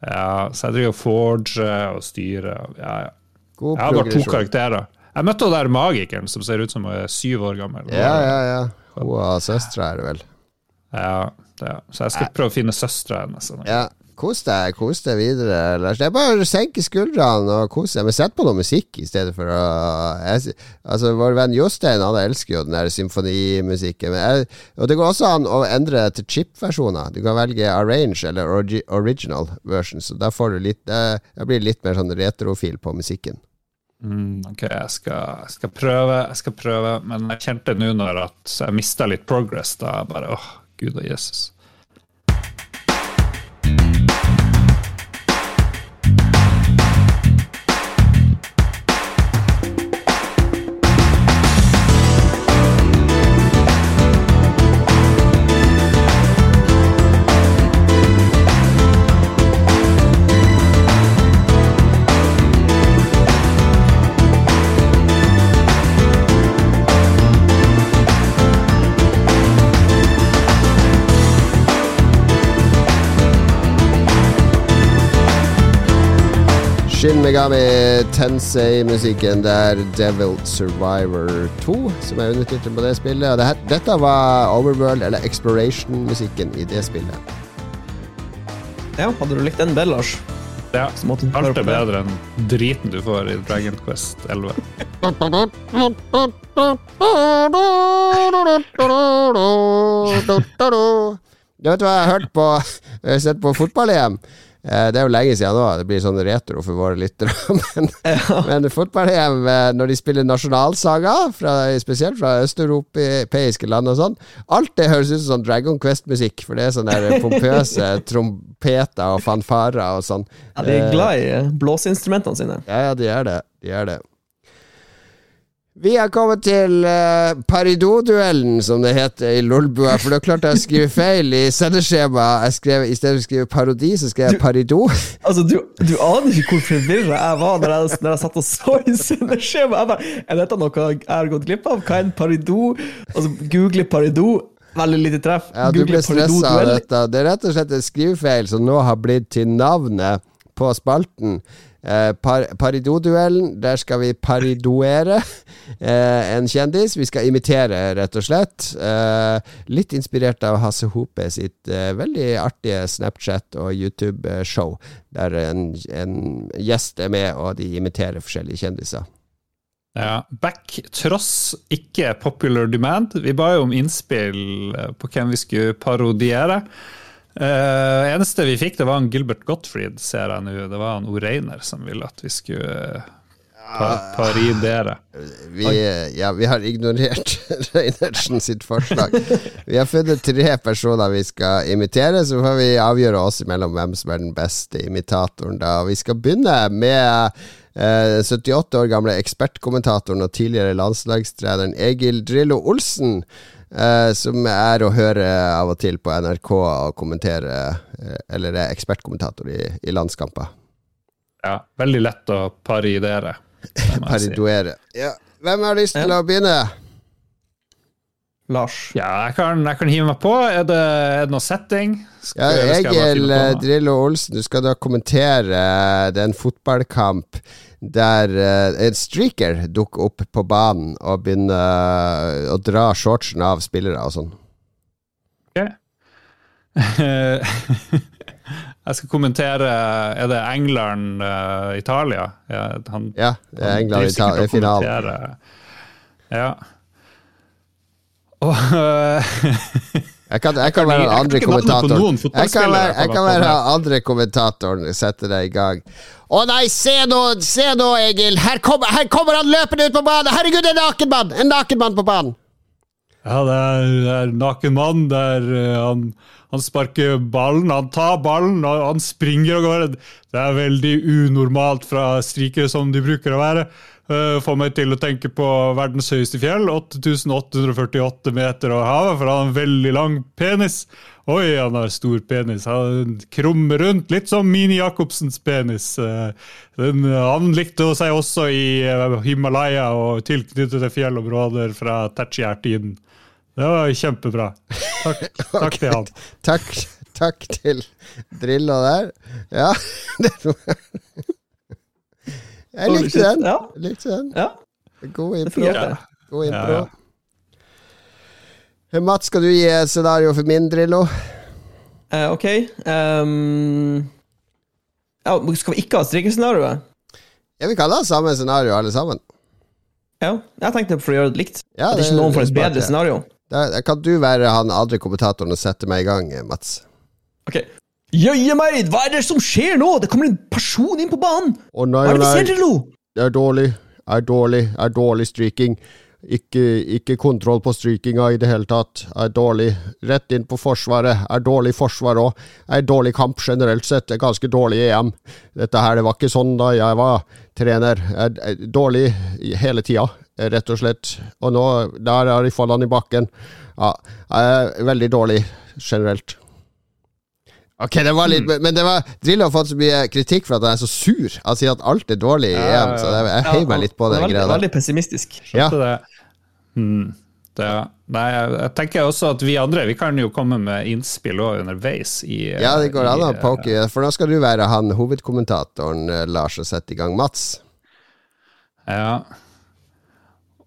Ja, så jeg driver og forger og styrer. Ja, ja. jeg har bare to karakterer. Jeg møtte hun der magikeren som ser ut som hun er syv år gammel. Ja, ja, ja. Hun og søstera er det vel. Ja, det, så jeg skal prøve å finne søstera hennes. Ja, kos deg, kos deg videre, Lars. Det er bare å senke skuldrene og kose deg. Men sett på noe musikk i stedet for å jeg, Altså, Vår venn Jostein han elsker jo den der symfonimusikken. Jeg, og det går også an å endre til chip-versjoner. Du kan velge arrange eller original version, så da får du litt Jeg blir litt mer sånn retrofil på musikken. Mm, ok, jeg skal, jeg skal, prøve, jeg skal prøve. Men jeg kjente nå når at jeg mista litt progress. Da bare åh, gud og Jesus. Megami Tensei-musikken. Det er Devil Survivor 2 som er undertittelen på det spillet. Og det her, dette var Overworld, eller Exploration-musikken i det spillet. Ja, hadde du likt den bedre, Lars? Ja. Alt er bedre enn driten du får i Dragon Quest 11. Du vet hva jeg har hørt på Jeg har sett på fotball-EM? Eh, det er jo lenge siden nå, det blir sånn retro for våre lyttere. Men, ja. men fotball-EM, eh, når de spiller nasjonalsanger, fra, spesielt fra østeuropeiske land og sånn, alt det høres ut som sånn Dragon Quest-musikk. For det er sånne pompøse trompeter og fanfarer og sånn. Ja, De er glad i blåseinstrumentene sine. Ja, ja, de er det. De er det. Vi er kommet til uh, Paridot-duellen, som det heter i Lolbua. For det er klart jeg skrive feil i sendeskjemaet. I stedet for å skrive parodi, så skrev jeg Paridot. Altså, du, du, aner ikke hvor forvirra jeg var når jeg, når jeg satt og så i sendeskjemaet. Er dette noe jeg har gått glipp av? Hva er en Paridot? Altså, google Paridot. Veldig lite treff. Ja, du ble stressa av dette. Det er rett og slett en skrivefeil som nå har blitt til navnet på spalten. Eh, par, Paridot-duellen, der skal vi paridoere eh, en kjendis. Vi skal imitere, rett og slett. Eh, litt inspirert av Hasse Hope sitt eh, veldig artige Snapchat- og YouTube-show, der en, en, gjest er med, og de imiterer forskjellige kjendiser. Ja, Back tross ikke popular demand. Vi ba jo om innspill eh, på hvem vi skulle parodiere. Uh, eneste vi fikk, det var en Gilbert Gottfried, ser jeg nå. Det var en Oreiner som ville at vi skulle pa paridere. Vi, ja, vi har ignorert Reinertsen sitt forslag. Vi har funnet tre personer vi skal imitere, så får vi avgjøre oss imellom hvem som er den beste imitatoren. da Vi skal begynne med uh, 78 år gamle ekspertkommentatoren og tidligere landslagstreneren Egil Drillo Olsen. Uh, som er å høre av og til på NRK og kommentere, uh, eller er ekspertkommentator i, i, landskamper. Ja, veldig lett å paridere. Pariduere. Si. Ja. Hvem har lyst til ja. å begynne? Lars. Ja, jeg kan, jeg kan hive meg på. Er det, er det noe setting? Skal, ja, Egil Drillo Olsen, du skal da kommentere den fotballkamp der uh, en streaker dukker opp på banen og begynner uh, å dra shortsen av spillere og sånn. Ok. jeg skal kommentere Er det England-Italia? Uh, ja, ja, det er England-Italia i finalen. Ja. Og Jeg kan, jeg kan være den andre kommentatoren. Jeg kan være, jeg kan være andre kommentatoren. Sette deg i gang. Å nei, se nå, se nå, Egil! Her kommer, her kommer han løpende ut på banen! Herregud, en naken mann! En naken mann på banen! Ja, det er, det er naken mann. Det er, han, han, sparker ballen, han tar ballen, han, han springer og går. Det er veldig unormalt fra strikere som de bruker å være. Uh, får meg til å tenke på verdens høyeste fjell, 8848 meter over havet, for han har en veldig lang penis. Oi, han har stor penis. Han krummer rundt, litt som Mini Jacobsens penis. Uh, den, han likte seg også i Himalaya og tilknyttede fjellområder fra Tertiær-tiden. Det var kjempebra. Takk, takk okay. til han. Takk, takk til Drillo der. Ja, det var jeg likte den. Ja. likte den. Ja. God impro. God impro. Ja, Mats, skal du gi et scenario for min Drillo? Uh, ok. Um, ja, skal vi ikke ha strikkescenarioet? Ja, vi kan ha samme scenario, alle sammen. Ja, jeg tenkte for å gjøre det likt. Ja, At det, ikke noen får et bedre scenario. Da, kan du være han andre kommentatoren og sette meg i gang, Mats. Ok. Jøye meg, hva er det som skjer nå? Det kommer en person inn på banen! Å nei, hva er det vi ser, Drillo? Det er dårlig. Det er dårlig. Det er dårlig streaking. Ikke, ikke, kontroll på strykinga i det hele tatt. Er dårlig. Rett inn på Forsvaret. Er dårlig forsvar òg. Er dårlig kamp generelt sett. Er ganske dårlig EM. Dette her, det var ikke sånn da jeg var trener. Det er dårlig hele tida, rett og slett. Og nå, der har de falt i bakken. Ja, er veldig dårlig generelt. Ok, det var litt mm. Men det var Drillo har fått så mye kritikk for at han er så sur. Han sier at alt er dårlig i EM, så jeg, jeg heier meg litt på den greia. Veldig pessimistisk. Ja. Det. Mm, Det, nei, jeg tenker også at vi andre Vi kan jo komme med innspill òg underveis. I, ja, det går an å poke, for nå skal du være han hovedkommentatoren, eh, Lars, og sette i gang Mats. Ja.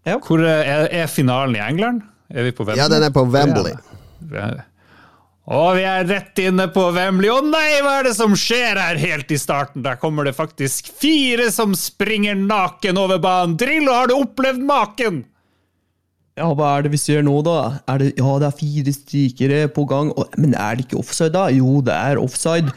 Ja. Hvor er, er, finalen i England? Er vi på Wembley? Ja, den er på Wembley. Ja. Og vi er rett inne på Wembley. Å nei, hva er det som skjer her helt i starten? Der kommer det faktisk fire som springer naken over banen. Drillo, har du opplevd maken? Ja, hva er det vi ser nå, da? Er det, ja, det er fire strykere på gang. Men er det ikke offside, da? Jo, det er offside.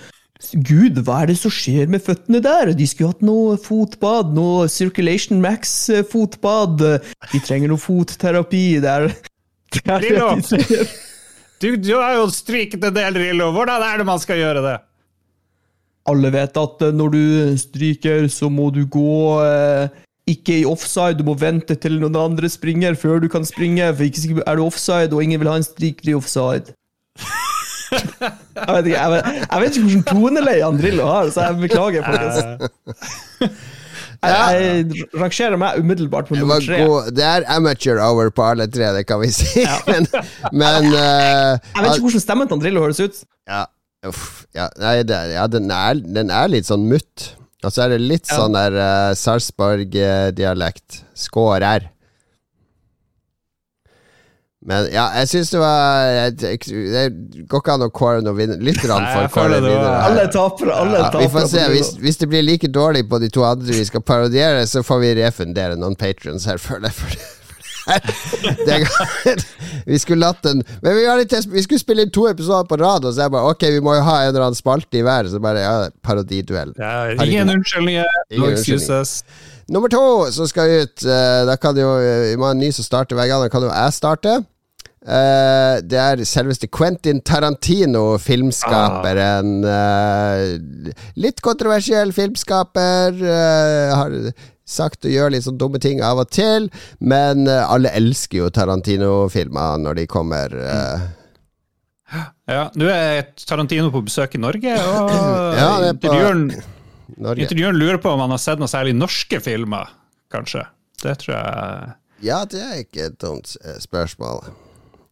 Gud, hva er det som skjer med føttene der? De skulle hatt noe fotbad, noe Circulation Max-fotbad. De trenger noe fotterapi. Det er, det er det de. Du, du har jo stryket en del, Rillo. Hvordan er det man skal gjøre det? Alle vet at eh, når du stryker, så må du gå eh, ikke i offside. Du må vente til noen andre springer før du kan springe. For ikke er du offside, og ingen vil ha en stryker i offside. jeg, vet ikke, jeg, vet, jeg vet ikke hvordan toneleie Andrillo har, så jeg beklager, folkens. Jeg, jeg rangerer meg umiddelbart på nummer tre. Det er amateur hour på alle tre, det kan vi si. Ja. men, men uh, Jeg vet ikke hvordan stemmen til Andrillo høres ut. Ja, uff, ja, nei, det, ja den, er, den, er, litt sånn mutt. Og så er det litt sånn der uh, Sarpsborg-dialekt. Skårer. Men ja, jeg syns det var Det går ikke an å kåre noen vinner. Lytterne får kåre vinnere. Alle tapere. Alle ja, vi får se. Hvis, hvis, det blir like dårlig på de to andre vi skal parodiere, så får vi refundere noen patrons her, føler jeg. Det, vi skulle latt den Men vi, vi, skulle spille inn to episoder på rad, og så jeg bare Ok, vi må jo ha en eller annen spalte i hver. Så bare ja, parodiduell. Ja, ingen unnskyldninger. No excuses. Nummer to som skal ut. Uh, da kan jo Vi må ha en ny som starter hver gang. Da kan jo jeg starte. Uh, det er selveste Quentin Tarantino, filmskaperen. Uh, litt kontroversiell filmskaper. Uh, har sagt å gjøre litt sånn dumme ting av og til, men alle elsker jo Tarantino-filmer når de kommer. Ja, nå er Tarantino på besøk i Norge, og ja, intervjueren, intervjueren lurer på om han har sett noe særlig norske filmer, kanskje. Det tror jeg Ja, det er ikke et dumt spørsmål.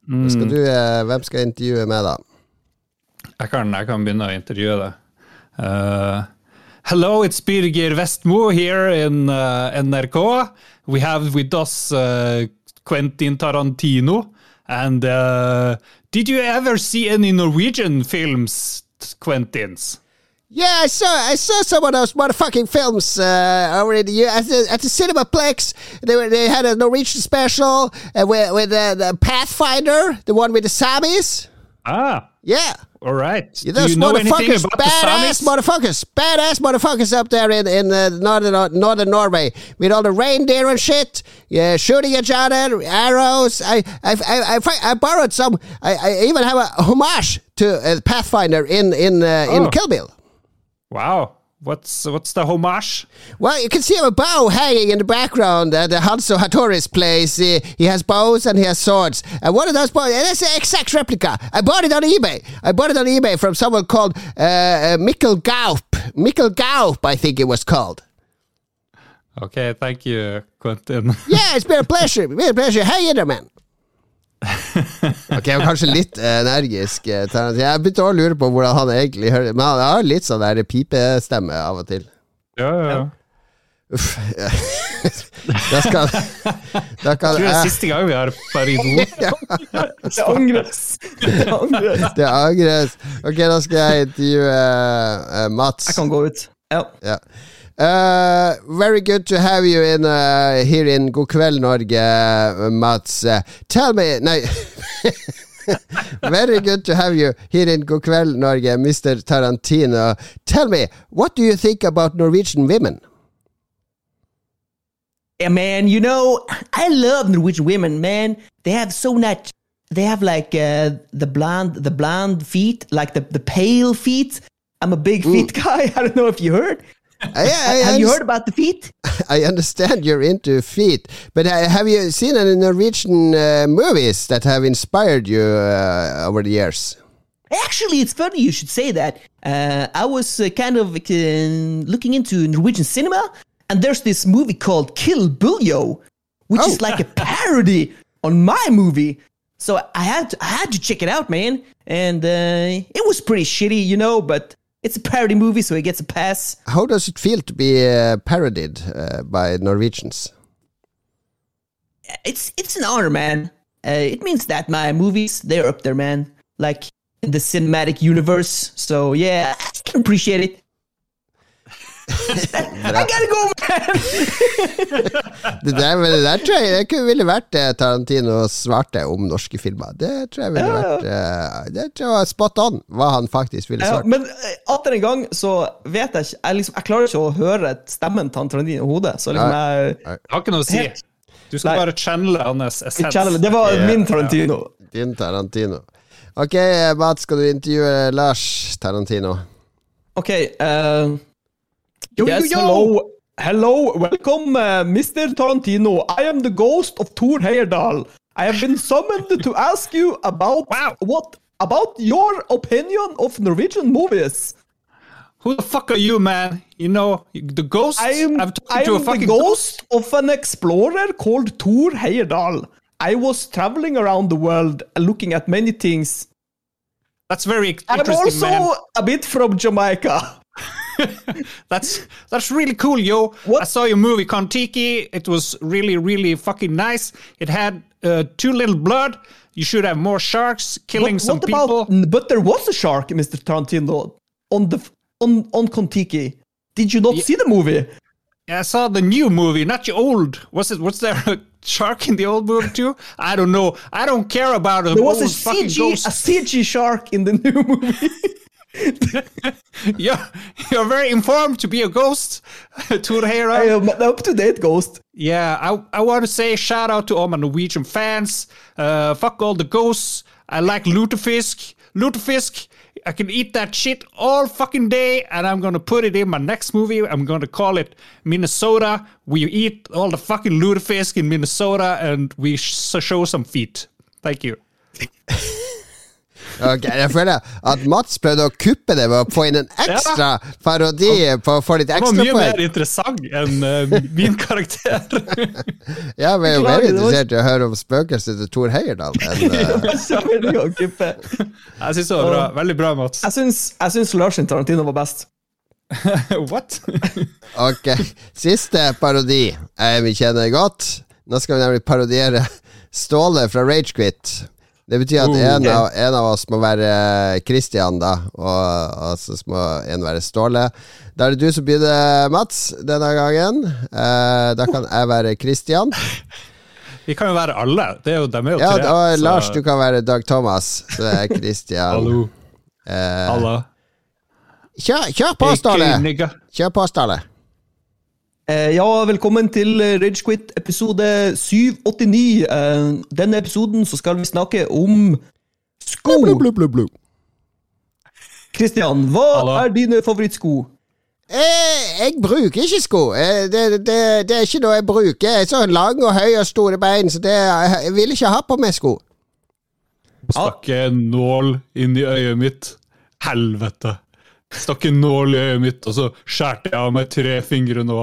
Mm. Skal du, eh, hvem skal jeg intervjue med, da? Jeg kan, jeg kan begynne å intervjue deg. Uh, hello, it's Birger Westmo here in uh, NRK. We have with us uh, Quentin Tarantino. And did you ever see any Norwegian films, Quentins? Yeah, I saw I saw some of those motherfucking films uh, already at the, at the Cinemaplex. They were, they had a Norwegian special uh, with, with uh, the Pathfinder, the one with the Samis. Ah, yeah. All right. Yeah, those motherfuckers, badass motherfuckers, badass motherfuckers up there in in uh, northern northern Norway with all the reindeer and shit. Yeah, shooting each other, arrows. I I I, I, I borrowed some. I, I, even have a homage to uh, Pathfinder in in uh, in oh. Kill Bill. Wow. What's what's the homage? Well, you can see a bow hanging in the background. Uh, the Hanzo Hattori's place. He, he has bows and he has swords. And one of those bows, and it's an exact replica. I bought it on eBay. I bought it on eBay from someone called uh, uh, Mikkel Gaup. Mikkel Gaup, I think it was called. Okay, thank you, Quentin. yeah, it's been a pleasure. It's been a pleasure. How you there, man. Ok, jeg var kanskje litt energisk. Eh, jeg begynte å lure på hvordan han egentlig hører Men han har litt sånn der pipestemme av og til. Ja, ja, ja. Uff. da skal da kan, Jeg tror det er siste gang vi har Paris Det angres. Det angres. Det angres. Ok, da skal jeg intervjue uh, Mats. Jeg kan gå ut. Ja. ja. Uh, very good to have you in uh, here in God kveld, Norge, Mats. Uh, tell me Nei. very good to have you here in God kveld, Norge, Mr. Tarantino. Tell me, what do you think about Norwegian women? Yeah, man, you know, I love Norwegian women, man. They have so much. They have like uh, the blonde, the blonde feet, like the, the pale feet. I'm a big feet mm. guy. I don't know if you heard. I, I, have you heard about the feet? I understand you're into feet, but uh, have you seen any Norwegian uh, movies that have inspired you uh, over the years? Actually, it's funny you should say that. Uh, I was uh, kind of looking into Norwegian cinema, and there's this movie called Kill Buljo, which oh. is like a parody on my movie. So I had to, I had to check it out, man, and uh, it was pretty shitty, you know. But it's a parody movie, so it gets a pass. How does it feel to be uh, parodied uh, by Norwegians? It's it's an honor, man. Uh, it means that my movies they're up there, man. Like in the cinematic universe. So yeah, I can appreciate it. I gotta go, man! det, der, det der tror jeg det ville vært det Tarantino svarte om norske filmer. Det tror jeg ville ja, vært uh, Det tror jeg var spot on, hva han faktisk ville svart. Ja, men eh, atter en gang så vet jeg ikke Jeg, liksom, jeg klarer ikke å høre stemmen til Tarantino i hodet. Så liksom jeg, jeg har ikke noe å si. Du skal Nei. bare channele hans essens. Det var min Tarantino. Din Tarantino. Ok, Mats, skal du intervjue Lars Tarantino? Ok. Uh Yo, yes, yo, yo. hello. Hello, welcome, uh, Mr. Tarantino. I am the ghost of Thor Heyerdahl. I have been summoned to ask you about wow. what about your opinion of Norwegian movies. Who the fuck are you, man? You know, the ghost? I am, I am the ghost, ghost of an explorer called Thor Heyerdahl. I was traveling around the world looking at many things. That's very interesting, I'm also man. a bit from Jamaica. that's that's really cool, yo. What? I saw your movie Kontiki. It was really, really fucking nice. It had uh, too little blood. You should have more sharks killing what, some what people. About, but there was a shark, Mr. Tarantino, on the on on Kontiki. Did you not yeah. see the movie? I saw the new movie, not the old. Was it? Was there a shark in the old movie too? I don't know. I don't care about it. There was a CG, a CG shark in the new movie. you're, you're very informed to be a ghost, Turheira. I am an up to date ghost. Yeah, I, I want to say shout out to all my Norwegian fans. Uh, fuck all the ghosts. I like lutefisk. Lutefisk, I can eat that shit all fucking day, and I'm gonna put it in my next movie. I'm gonna call it Minnesota. We eat all the fucking lutefisk in Minnesota, and we show some feet. Thank you. Ok, Jeg føler at Mats prøvde å kuppe det ved å få inn en ekstra ja. parodi på å få litt ekstra Det var mye mer interessant enn uh, min karakter. ja, men jeg er jo mer interessert i å høre om spøkelset til Thor Heyerdahl enn uh... Jeg syns det var bra. Veldig bra, Mats. Jeg syns Lars Tarantino var best. What? ok. Siste parodi Vi kjenner kjenne godt. Nå skal vi nemlig parodiere Ståle fra Ragequit. Det betyr at oh, en, av, en, av, oss må være Christian, da, og, og så må en være Ståle. Da er det du som begynner, Mats, denne gangen. Eh, da kan jeg være Christian. Vi kan jo være alle. Det er jo, de er jo ja, tre. Og så... Lars, du kan være Dag Thomas. Så er Christian. Hallo. Eh, Hallo. Kjør, kjør på, Ståle! Kjør på, Ståle. Eh, ja, velkommen til Ragequit episode 789. Eh, denne episoden så skal vi snakke om sko. Kristian, hva Hallo. er dine favorittsko? Jeg, jeg bruker ikke sko. Eh, det, det, det, er ikke noe jeg bruker. Jeg er så lang og høy og store bein, så det, jeg vil ikke ha på meg sko. Stakk en nål inn i øyet mitt. Helvete. Stakk en nål i øyet mitt, og så skjærte jeg av meg tre fingre nå.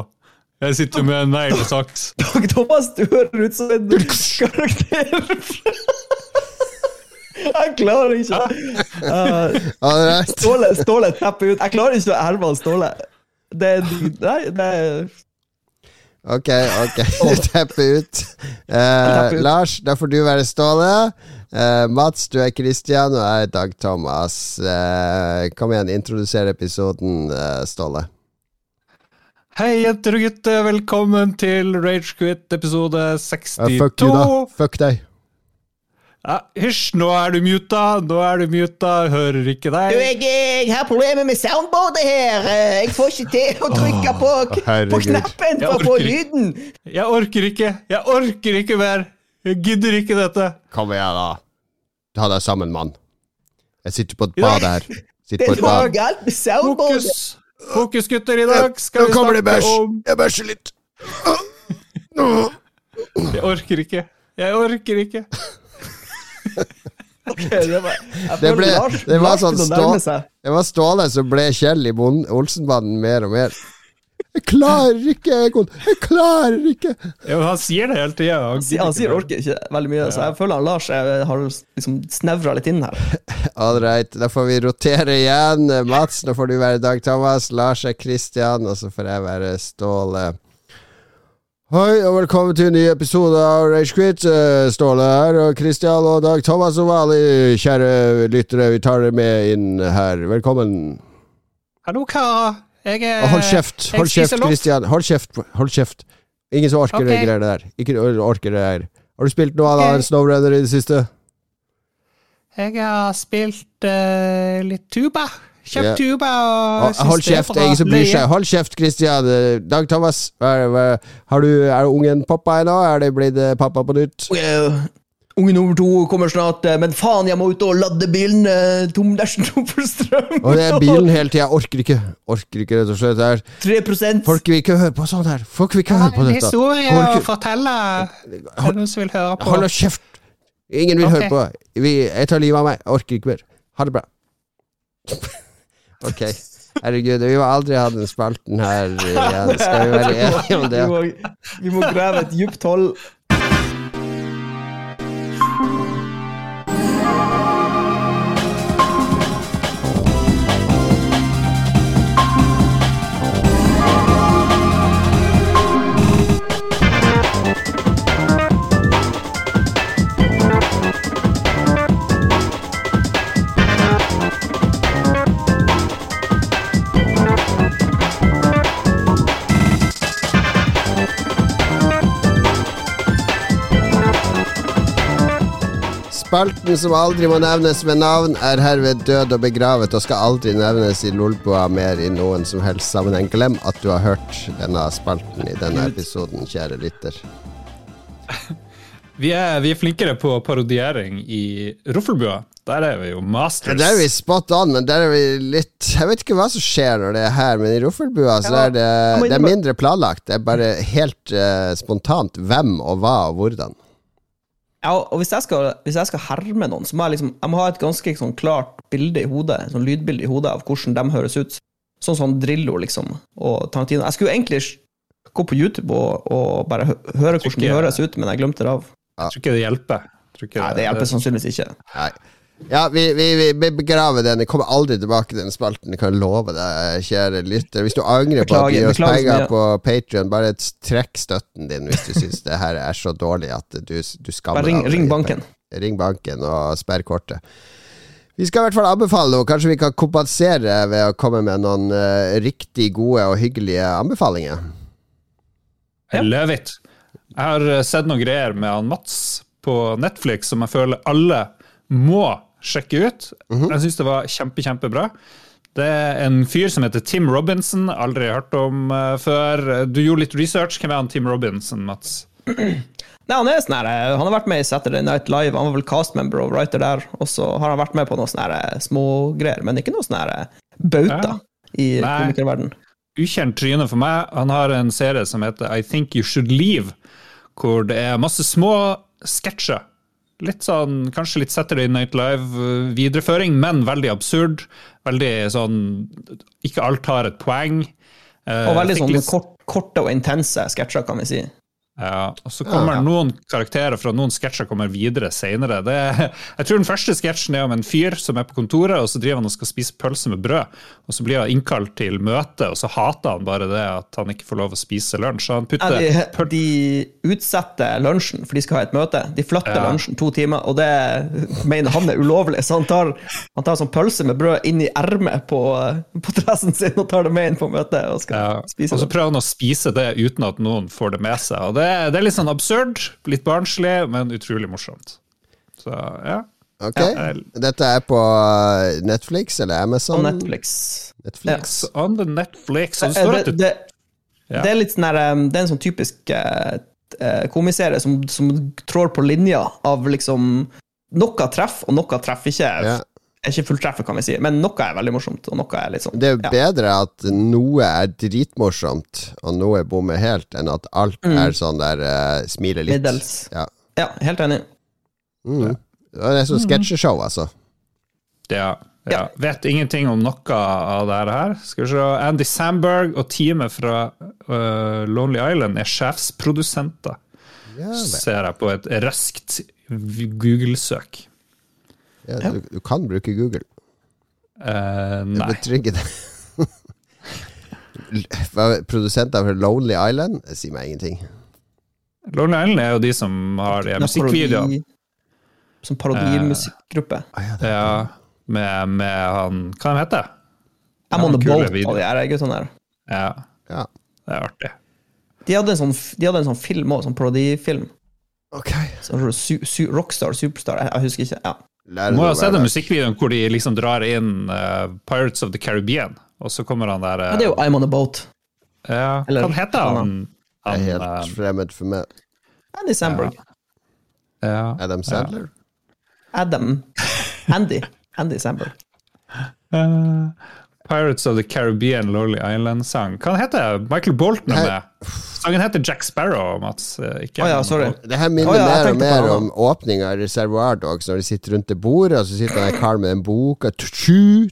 Jeg sitter med en neglesaks. Dag Thomas, du hører ut som en karakter. Jeg klarer ikke uh, Ståle, Ståle tepper ut. Jeg klarer ikke å herme Ståle. Det, nei, det Ok, ok. tepper ut. Uh, Lars, da får du være Ståle. Uh, Mats, du er Christian, og jeg er Dag Thomas. Uh, kom igjen, introduser episoden, Ståle. Hei, jenter og gutter. Velkommen til Ragequit episode 62. fuck you, da. Fuck deg. Ja, Hysj, nå er du muta, nå er du muta, hører ikke deg. Du, jeg, jeg, har problemer med soundboardet her. Jeg får ikke til å trykke på, på knappen for å få lyden. Jeg orker ikke. Jeg orker ikke mer. Jeg gidder ikke dette. Kom igjen, da. Ta deg sammen, mann. Jeg sitter på et bad her. Sitter det er noe galt med soundboardet. Fokus, Fokus, gutter, i dag skal vi snakke om Jeg bæsjer litt. Jeg orker ikke. Jeg orker ikke. Okay, det, var, det, ble, Lars, det, var sånn stå, det var Ståle som ble Kjell i Olsenbanden mer og mer. Jeg klarer ikke, Egon! Jeg klarer ikke! Ja, han sier det hele tida. Han, han, sier 'orker ikke' veldig mye, så jeg føler han Lars jeg har liksom snevra litt inn her. All right, da får vi rotere igjen. Mats, nå får du være Dag Thomas. Lars er Christian, og så får jeg være Ståle. Hei, og velkommen til en ny episode av Ragequit. Uh, Ståle her, og Kristian og Dag Thomas og Vali, Kjære lyttere, vi tar dere med inn her. Velkommen. Hallo, karer. Jeg er Hold kjeft, hold kjeft, Kristian. Hold kjeft. hold kjeft Ingen som orker okay. det greiene der. Ikke orker det her. Har du spilt noe okay. av Snowrunner i det siste? Jeg har spilt uh, litt tuba. Kjøpt tuba og Hold kjeft, ingen som bryr seg. Hold kjeft, Christian. Dag Thomas, er, er, du, er ungen pappa ennå? Er det blitt eh, pappa på nytt? Well, unge nummer to kommer snart, eh, men faen, jeg må ut og lade bilen tom dersom tom for strøm. Og det er bilen hele tida. Orker ikke. Orker ikke, rett og slett. Her. 3% Folk vil ikke høre på sånt her. Folk vil ikke høre på dette. Historie å fortelle. Er det noen som vil høre på? Hold kjeft! Ingen vil okay. høre på. Jeg tar livet av meg. Jeg orker ikke mer. Ha det bra. Ok. Herregud, vi må aldri ha den spalten her igjen. Skal vi være enige om det? Vi må, vi må grave et dypt hold Spalten som aldri må nevnes med navn, er herved død og begravet og skal aldri nevnes i Lolbua mer i noen som helst sammenheng. Glem at du har hørt denne spalten i denne episoden, kjære lytter. Vi er, vi er flinkere på parodiering i Roffelbua. Der er vi jo masters. Der er vi spot on, men der er vi litt Jeg vet ikke hva som skjer når det er her, men i Roffelbua så er det, det er mindre planlagt. Det er bare helt uh, spontant hvem og hva og hvordan. Ja, og hvis jeg, skal, hvis jeg skal herme noen, så må jeg liksom Jeg må ha et ganske sånn klart bilde i hodet, sånn lydbilde i hodet av hvordan de høres ut. Sånn som Drillo, liksom, og Tarantino. Jeg skulle egentlig gå på YouTube og, og bare høre hvordan de høres ut, men jeg glemte det av. Jeg tror ikke det hjelper. Nei, det hjelper sannsynligvis ikke. Nei. Ja, vi, vi, vi, begraver den. Jeg kommer aldri tilbake til den spalten, jeg kan love deg, kjære lytter. Hvis du angrer på at du gir oss penger på Patrion, bare trekk støtten din hvis du syns det her er så dårlig at du, du skammer deg. Ring, ring banken. Ring banken og sperr kortet. Vi skal i hvert fall anbefale noe. Kanskje vi kan kompensere ved å komme med noen uh, riktig gode og hyggelige anbefalinger. Ja. Love it. Jeg har eh, sett noen greier med han Mats på Netflix som jeg føler alle må sjekke ut. Mm -hmm. Jeg syns det var kjempe, kjempebra. Det er en fyr som heter Tim Robinson, aldri hørt om uh, før. Du gjorde litt research. Hvem er han Tim Robinson, Mats? Nei, han, er sånn her, eh, han har vært med i Saturday Night Live, han var vel castmember og writer der. Og så har han vært med på noen sånne eh, smågreier, men ikke noe sånn bauta ja. i komikerverden. Ukjent tryne for meg. Han har en serie som heter I Think You Should Leave, hvor det er masse små sketsjer Litt sånn, Kanskje litt Saturday Night Live-videreføring, men veldig absurd. Veldig sånn Ikke alt har et poeng. Uh, og veldig sånn litt... kort, korte og intense sketsjer, kan vi si. Ja, og så kommer ja. noen karakterer fra noen sketsjer kommer videre senere. jeg tror den første sketsjen er om en fyr som er på kontoret, og så driver han og skal spise pølse med brød. Og så blir han innkalt til møte, og så hater han bare det at han ikke får lov å spise lunsj. Så han putter ja, de, de, utsetter lunsjen, for de skal ha et møte. De flytter ja. lunsjen to timer, og det mener han er ulovlig. Så han tar, han tar sånn pølse med brød inn i ermet på, på dressen sin og tar det med inn på møtet. Og, og så prøver han å spise det uten at noen får det med seg. og det det, er litt sånn absurd, litt barnslig, men utrolig morsomt. Så ja. Ok, ja. Dette er på uh, Netflix eller Amazon? På Netflix. Netflix. Ja. On the Netflix. Det, det, det, ja. det, er litt sånn her, Det er en sånn typisk uh, uh, komiserie som, som trår på linja av liksom Noe treff, og noe treffer ikke. Ja er ikke fulltreffer, kan vi si, men noe er veldig morsomt. og noe er litt sånn... Det er jo ja. bedre at noe er dritmorsomt, og noe bommer helt, enn at alt mm. er sånn der uh, smiler litt. Middels. Ja. ja, helt enig. Mm. Det er sånn sketsjeshow, altså. Ja. Ja. Vet ingenting om noe av det her. Skal vi se. Andy Sandberg og teamet fra uh, Lonely Island er sjefsprodusenter. Ser jeg på et raskt Google-søk. Ja, du, du, kan bruke Google. Uh, nei. Betryggende. Produsenter for Lonely Island Det sier meg ingenting. Lonely Island er jo de som har de musikkvideoene. Som parodimusikkgruppe. Uh, ja, med, med, han Hva han heter han? I'm on the boat og de her guttene der. Ja. ja. Det er artig. De hadde en sånn, de hadde en sånn film òg, sånn parodifilm. Okay. Sånn su, su, Rockstar, Superstar, jeg, jeg husker ikke. Ja. Du må jo ha sett den musikkvideoen hvor de liksom drar inn uh, Pirates of the Caribbean, og så kommer han der uh, Ja, det er jo I'm on a boat. Ja, Eller, hva heter han? han er helt uh, fremmed for meg. Andy Sandberg. Ja. Adam Sandler? Adam Andy. Andy Sandberg. Pirates of the Caribbean Lolly Island-sang. Hva heter Michael Bolton er med. Sangen heter Jack Sparrow, Mats. Eh, ikke oh, ja, sorry. Det her minner oh, ja, mer og mer om åpninga av Reservoir Dogs, når de sitter rundt det bordet, og så sitter det en kar med en bok og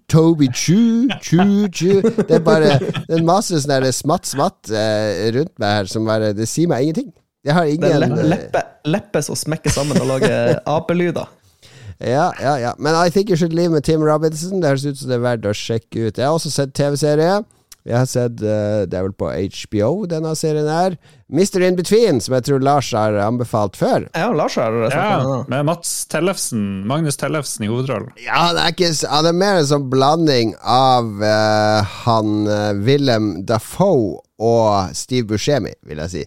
Toby Chu, chu, chu. Det er bare det er en masse sånn smatt-smatt eh, rundt meg her som bare Det sier meg ingenting. Jeg har ingen Det er leppe, leppe som smekker sammen og lager apelyder. Ja, ja, ja. Men I Think You Should Leave med Tim Robinson. Det høres ut som det er verdt å sjekke ut. Jeg har også sett TV-serie. Jeg har sett uh, Det er vel på HBO denne serien her. Mr. In Between, som jeg tror Lars har anbefalt før. Ja, Lars har ja, Med Mats Tellefsen, Magnus Tellefsen i hovedrollen. Ja, det er, ikke, det er mer en sånn blanding av uh, han uh, Willem Dafoe og Steve Buscemi, vil jeg si.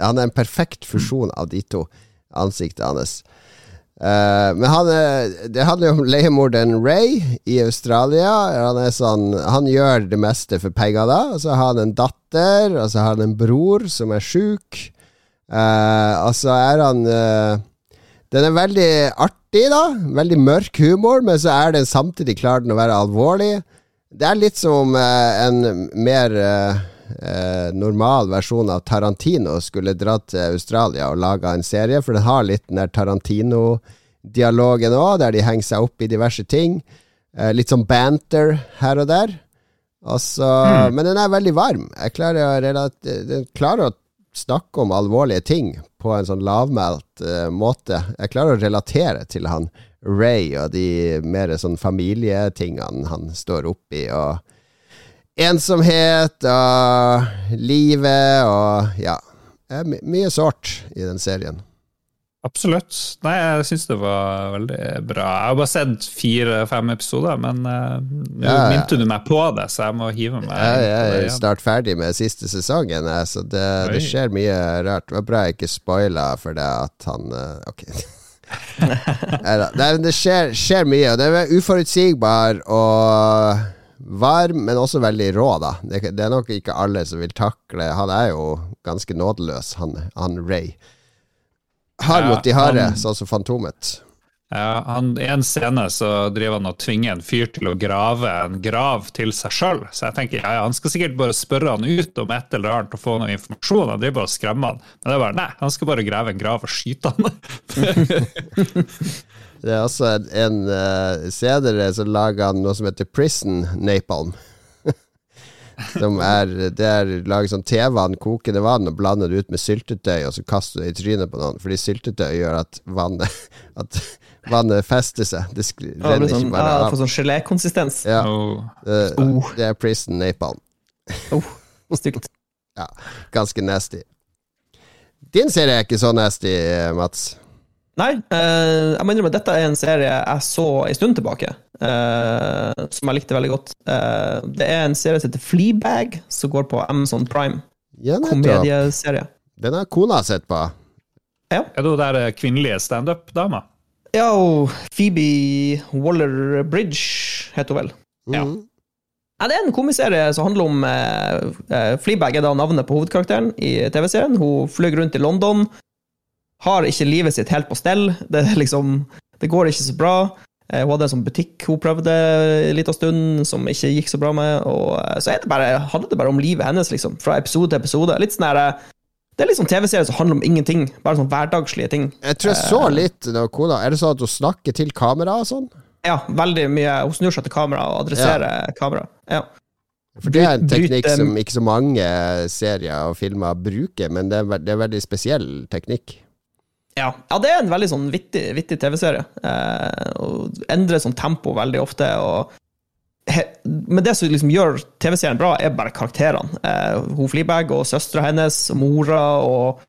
Han er en perfekt fusjon av de to ansiktene hans. Uh, men han, det handler jo om leiemorderen Ray i Australia. Han, sånn, han, gjør det meste for penger, da. Og så har han en datter, og så har han en bror som er sjuk. Uh, og så er han uh, Den er veldig artig, da. Veldig mørk humor, men så er den samtidig klar den å være alvorlig. Det er litt som en mer normal versjon av Tarantino skulle dratt til Australia og laga en serie, for den har litt den der Tarantino-dialogen òg, der de henger seg opp i diverse ting. Eh, litt sånn banter her og der. Altså, mm. Men den er veldig varm. Jeg klarer å, den klarer å snakke om alvorlige ting på en sånn lavmælt eh, måte. Jeg klarer å relatere til han Ray og de mer sånn familietingene han står oppi. og ensomhet og livet og ja. Er my mye sårt i den serien. Absolutt. Nei, jeg syns det var veldig bra. Jeg har bare sett fire-fem episoder, men uh, nå ja, minte du meg på det, så jeg må hive meg ja, Jeg er snart ferdig med siste sesongen, så det, det, skjer mye rart. Det var bra jeg ikke spoila for det at han uh, Ok. Nei det skjer, skjer mye, og det er uforutsigbar og varm, men også veldig rå, da. Det, det, er nok ikke alle som vil takle Han er jo ganske nådeløs, han, han Ray. Hard mot de harde, sånn som Fantomet. Ja, han, I en scene så driver han og tvinger en fyr til å grave en grav til seg sjøl. Så jeg tenker ja, han skal sikkert bare spørre han ut om et eller annet og få noe informasjon. Han driver bare og skremmer han. Men det er bare nei, han skal bare grave en grav og skyte han. Det er også en, en uh, senere som laga noe som heter Prison Napalm. Som er Det er laget sånn tevann, kokende vann, og blander det ut med syltetøy, og så kaste det i trynet på noen. Fordi syltetøy gjør at vannet At vannet fester seg. Det renner sånn, ikke bare av. Ja, Får sånn gelékonsistens. Ja. Oh. Det, det, er prison napalm. Oh, stygt. ja, ganske nasty. Din serie er ikke så nasty, Mats. Nei, uh, jeg må innrømme at dette er en serie jeg så en stund tilbake, uh, som jeg likte veldig godt. Uh, det er en serie som heter Fleabag, som går på Amazon Prime. Ja, Komedieserie. Den har kona sett på. Ja. Er det der kvinnelige standup-dama? Ja, og Phoebe Waller-Bridge heter hun vel. Mm. ja. Det er en komiserie som handler om eh, Fleabag er da navnet på hovedkarakteren i TV-serien. Hun fløy rundt i London har ikke livet sitt helt på stell. Det, liksom, det går ikke så bra. Eh, hun hadde en sånn butikk hun prøvde en liten stund, som ikke gikk så bra med. Og, eh, så det bare, handler det bare om livet hennes, liksom, fra episode til episode. Litt sånn her, det er litt sånn TV-serie som handler om ingenting. Bare sånn hverdagslige ting. Jeg tror jeg så eh, litt når kona Er det sånn at hun snakker til kamera og sånn? Ja, veldig mye. Hun snur seg til kamera og adresserer ja. kamera. Ja. For det er en teknikk som ikke så mange serier og filmer bruker, men det er, det er veldig spesiell teknikk. Ja. ja, det er en veldig sånn vittig, vittig TV-serie. Eh, og endrer sånn tempo veldig ofte. he, Men det som liksom gjør TV-serien bra, er bare karakterene. Eh, hun Fleabag og søstera hennes og mora og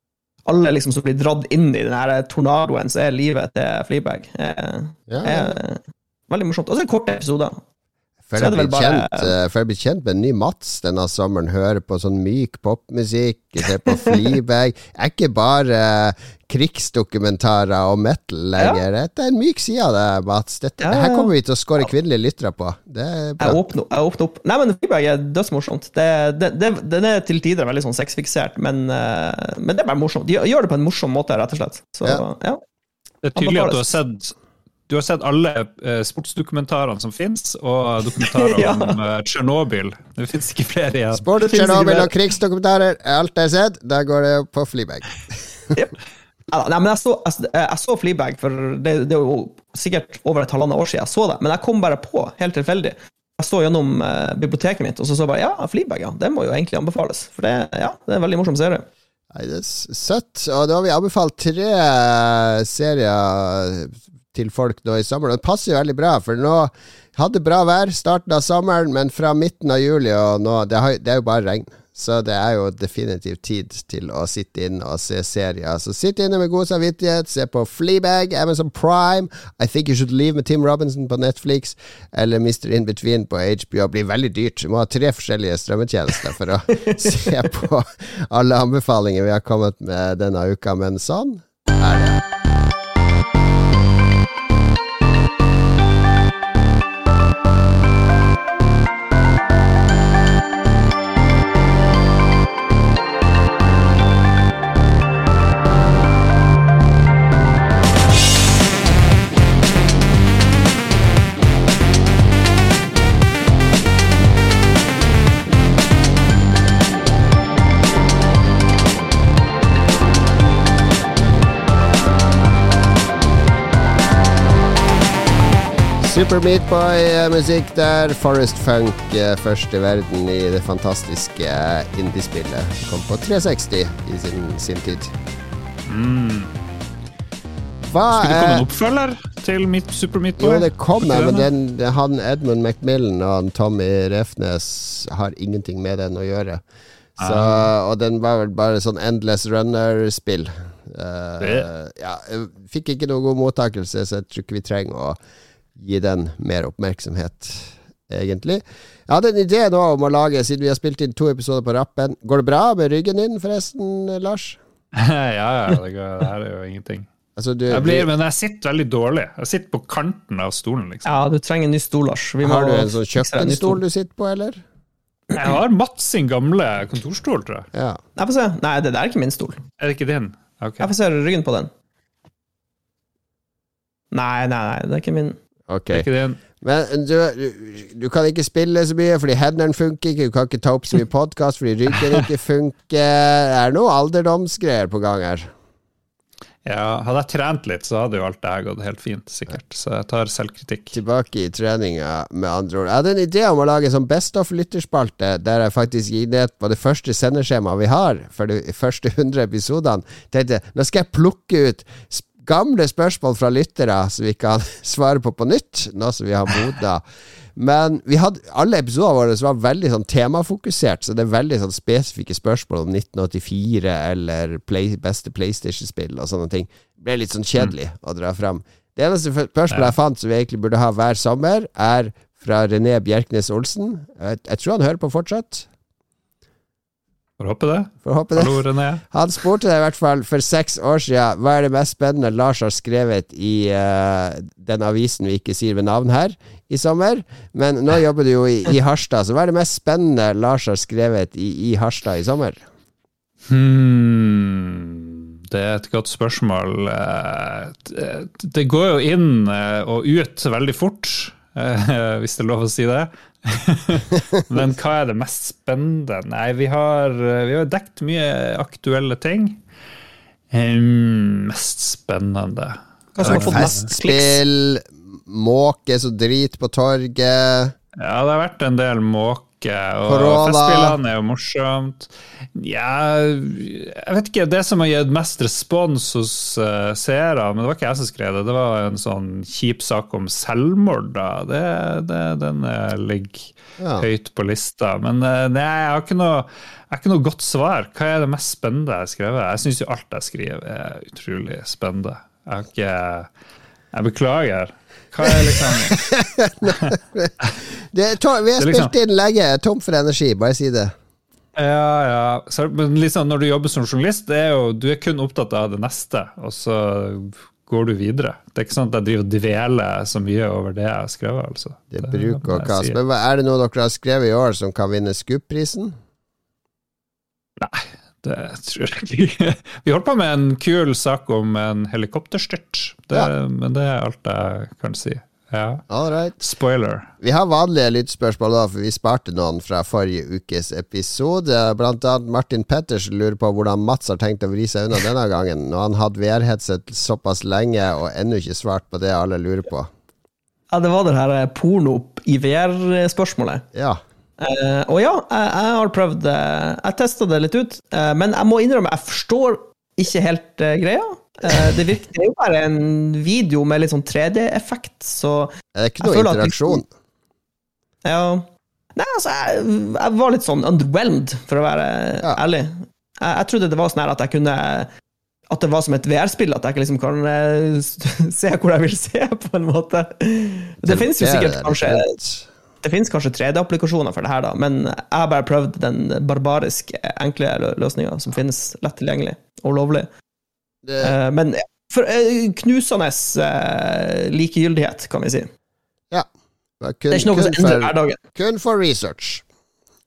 alle liksom som blir dratt inn i den tornadoen som er livet til Fleabag. Eh, ja, ja. Er veldig morsomt. Og så er det korte episoder. Før jeg, blir bare... kjent, uh, før jeg blir kjent med en ny Mats denne sommeren, hører på sånn myk popmusikk, ser på Fleabag Er ikke bare uh, krigsdokumentarer og metal lenger. Ja. Det er en myk side av det, Mats. Dette, ja, ja. Her kommer vi til å score kvinnelige lyttere på. Det er. Jeg åpner, jeg åpner opp. Nei, men Fleabag er dødsmorsomt. Det, det, det, den er til tider veldig sånn sexfiksert, men, uh, men, det er bare morsomt. De gjør det på en morsom måte, rett og slett. Så, ja. Det er tydelig at du har sett du har sett alle uh, sportsdokumentarene som fins, og dokumentarer ja. om uh, Tsjernobyl. Det fins ikke flere igjen. Sport, Tsjernobyl og krigsdokumentarer er alt jeg har sett. Der går det på Fleabag. yep. Nei, men jeg så, jeg, jeg så Fleabag for det, det, er jo sikkert over et halvannet år siden jeg så det, men jeg kom bare på, helt tilfeldig. Jeg så gjennom uh, biblioteket mitt, og så så bare ja, Fleabag, ja. Det må jo egentlig anbefales. For det, ja, det er en veldig morsom serie. Nei, det er søtt. Og da har vi anbefalt tre serier til folk nå i sommer. Det passer jo veldig bra, for nå hadde bra vær starten av sommeren, men fra midten av juli og nå Det, er jo bare regn. Så det er jo definitivt tid til å sitte inne og se serier. Så sitt inne med god samvittighet, se på Fleabag, Amazon Prime, I Think You Should Leave med Tim Robinson på Netflix, eller Mr. In Between på HBO. Det blir veldig dyrt. Du må ha tre forskjellige strømmetjenester for å se på alle anbefalinger vi har kommet med denne uka, men sånn er det. Super Meatboy-musikk der. Forest Funk eh, først i verden i det fantastiske eh, indiespillet. Kom på 360 i sin, sin tid. Mm. Hva Skulle det komme en oppfølger til Meat, Super Meatboy? Jo, det kommer, men den, han Edmund McMillan og Tommy Refnes har ingenting med den å gjøre. Så, ah. Og den var vel bare sånn Endless Runner-spill. Uh, ja, fikk ikke noe god mottakelse, så jeg tror ikke vi trenger å gi den mer oppmerksomhet, egentlig. Jeg hadde en idé nå om å lage, siden vi har spilt inn to episoder på rappen Går det bra med ryggen din, forresten, Lars? ja, ja. Det, går, det her er jo ingenting. Altså, du, jeg blir, men jeg sitter veldig dårlig. Jeg sitter på kanten av stolen. liksom. Ja, du trenger en ny stol, Lars. har du en sånn kjøkkenstol du sitter på, eller? Jeg har Mats sin gamle kontorstol, tror jeg. Ja. Jeg får se. Nei, det der er ikke min stol. Er det ikke din? Okay. Jeg får se ryggen på den. Nei, nei, nei, det er ikke min. Ok. Men du, du, kan ikke spille så mye fordi hendene funker ikke, du kan ikke ta opp så mye podkast fordi ryggen ikke funker. Det er noe alderdomsgreier på gang her. Ja, Hadde jeg trent litt, så hadde jo alt det her gått helt fint, sikkert. Så jeg tar selvkritikk. Tilbake i treninga, med andre ord. Jeg hadde en idé om å lage en sånn Best of lytterspalte, der jeg faktisk gir ned på det første sendeskjemaet vi har for de første 100 episodene. Tenkte nå skal jeg plukke ut gamle spørsmål fra lyttere som vi kan svare på på nytt, nå som vi har modna. Men vi hadde, alle episodene våre var veldig sånn temafokusert, så det er veldig sånn spesifikke spørsmål om 1984 eller play, beste PlayStation-spill og sånne ting. Det ble litt sånn kjedelig mm. å dra fram. Det eneste spørsmålet jeg fant som vi egentlig burde ha hver sommer, er fra René Bjerknes Olsen. Jeg, jeg tror han hører på fortsatt. Får håpe det. Får håpe det. Hallo, René. Han spurte deg i hvert fall for seks år siden hva er det mest spennende Lars har skrevet i uh, den avisen vi ikke sier ved navn her, i sommer. Men nå jobber du jo i, i Harstad, så hva er det mest spennende Lars har skrevet i, i Harstad i sommer? Hmm, det er et godt spørsmål. Eh, det går jo inn eh, og ut veldig fort, hvis det er lov å si det. Men hva er det mest spennende? Nei, vi har, vi har dekt mye aktuelle ting. Um, mest spennende Festspill, måke så drit på torget. Ja, det har vært en del måke, og Corona. festspillene er jo morsomt. Ja, jeg vet ikke. Det som har gitt mest respons hos uh, seere, men det var ikke jeg som skrev det, det var en sånn kjip sak om selvmord. da. Det, det, den uh, ligger ja. høyt på lista. Men uh, nei, jeg har ikke noe jeg har ikke noe godt svar. Hva er det mest spennende jeg har skrevet? Jeg syns jo alt jeg skriver er utrolig spennende. Jeg har ikke Jeg beklager. Hva er liksom det tom, Vi har liksom, spilt inn lenge. Tom for energi, bare si det. Ja, ja. Så, men liksom når du jobber som journalist, det er jo, du er kun opptatt av det neste, og så går du videre. Det er ikke sånn at jeg driver og dveler så mye over det jeg har skrevet. altså. Det, det bruk og kast. Men Er det noe dere har skrevet i år som kan vinne SKUP-prisen? Nei, det tror jeg ikke. Vi holdt på med en kul sak om en helikopterstyrt, det, ja. men det er alt jeg kan si. Ja. Right. Spoiler. Vi har vanlige lyttspørsmål, da, for vi sparte noen fra forrige ukes episode. Blant annet Martin Pettersen lurer på hvordan Mats har tenkt å vri seg unna denne gangen, når han hadde VR-headset såpass lenge og ennå ikke svart på det alle lurer på. Ja, det var det her porno i VR-spørsmålet. Ja. Uh, og ja, jeg, jeg, har prøvd uh, Jeg testa det litt ut, uh, men jeg må innrømme jeg forstår ikke helt greia. det, virker, er jo bare en video med litt sånn 3D-effekt, så Det er ikke noe interaksjon? At, ja Nei, altså, jeg, jeg, var litt sånn underwhelmed, for å være ja. ærlig. Jeg, jeg, trodde det var sånn her at jeg kunne At det var som et VR-spill, at jeg ikke liksom kan se hvor jeg vil se, på en måte. Det, det finnes jo sikkert kanskje det finnes kanskje 3D-applikasjoner for det her, da, men jeg har bare prøvd den barbariske, enkle løsninga som finnes lett tilgjengelig og lovlig. Det... Uh, men for uh, knusende uh, likegyldighet, kan vi si. Ja. Kun, det er ikke noe som endrer hverdagen. Kun for research.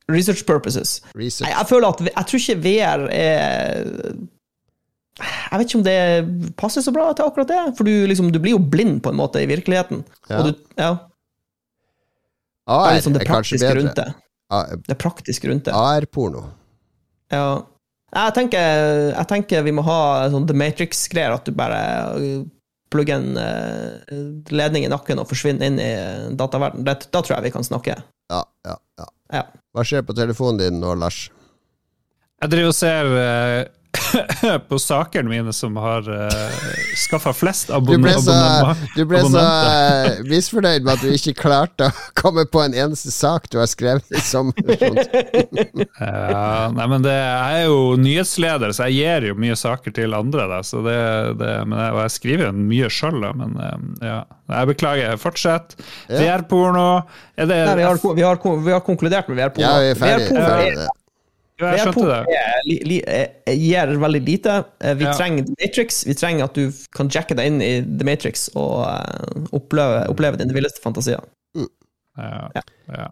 Research purposes. Research. Jeg, jeg, føler at Jeg tror ikke VR er Jeg vet ikke om det passer så bra til akkurat det, for du, liksom, du blir jo blind på en måte i virkeligheten. Ja. Du, ja. AR liksom det er kanskje bedre. Rundt det. det praktisk rundt det. AR-porno. Ja. Jeg tenker, jeg tenker, vi må ha sånn The Matrix-greier, at du bare uh, plugger en uh, ledning i nakken og forsvinner inn i dataverden. Da tror jeg vi kan snakke. Ja, ja, ja. ja. Hva skjer på telefonen din nå, Lars? Jeg driver og ser uh, på sakene mine som har uh, eh, skaffa flest abonnementer. Du ble så uh, misfornøyd med at du ikke klarte å komme på en eneste sak du har skrevet i sommer. ja, nei, men det, jeg er jo nyhetsleder, så jeg gir jo mye saker til andre. Da, så det, det, men jeg, og jeg skriver jo mye sjøl, men um, ja. Jeg beklager. Fortsett. Ja. VR-porno. Vi, vi, vi, har konkludert med VR-porno. Ja, vi er ferdig. ferdig. Ja, jeg skjønte det. Li, li, eh, gir veldig lite. Eh, vi ja. trenger The Matrix. Vi trenger at du kan jacke deg inn i The Matrix og uh, oppleve, oppleve dine villeste fantasier. Mm. Ja. ja. ja.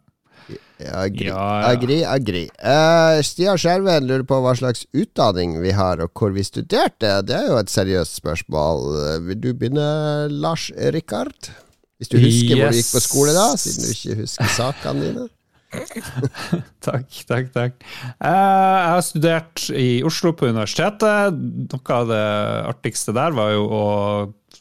Agri, agri. agri. Uh, Stian Skjerven lurer på hva slags utdanning vi har, og hvor vi studerte. Det er jo et seriøst spørsmål. Vil du begynne, Lars Rikard? Hvis du husker yes. hvor du gikk på skole da, siden du ikke husker sakene dine? takk, takk, takk. Jeg har studert i Oslo på universitetet. Noe av det artigste der var jo å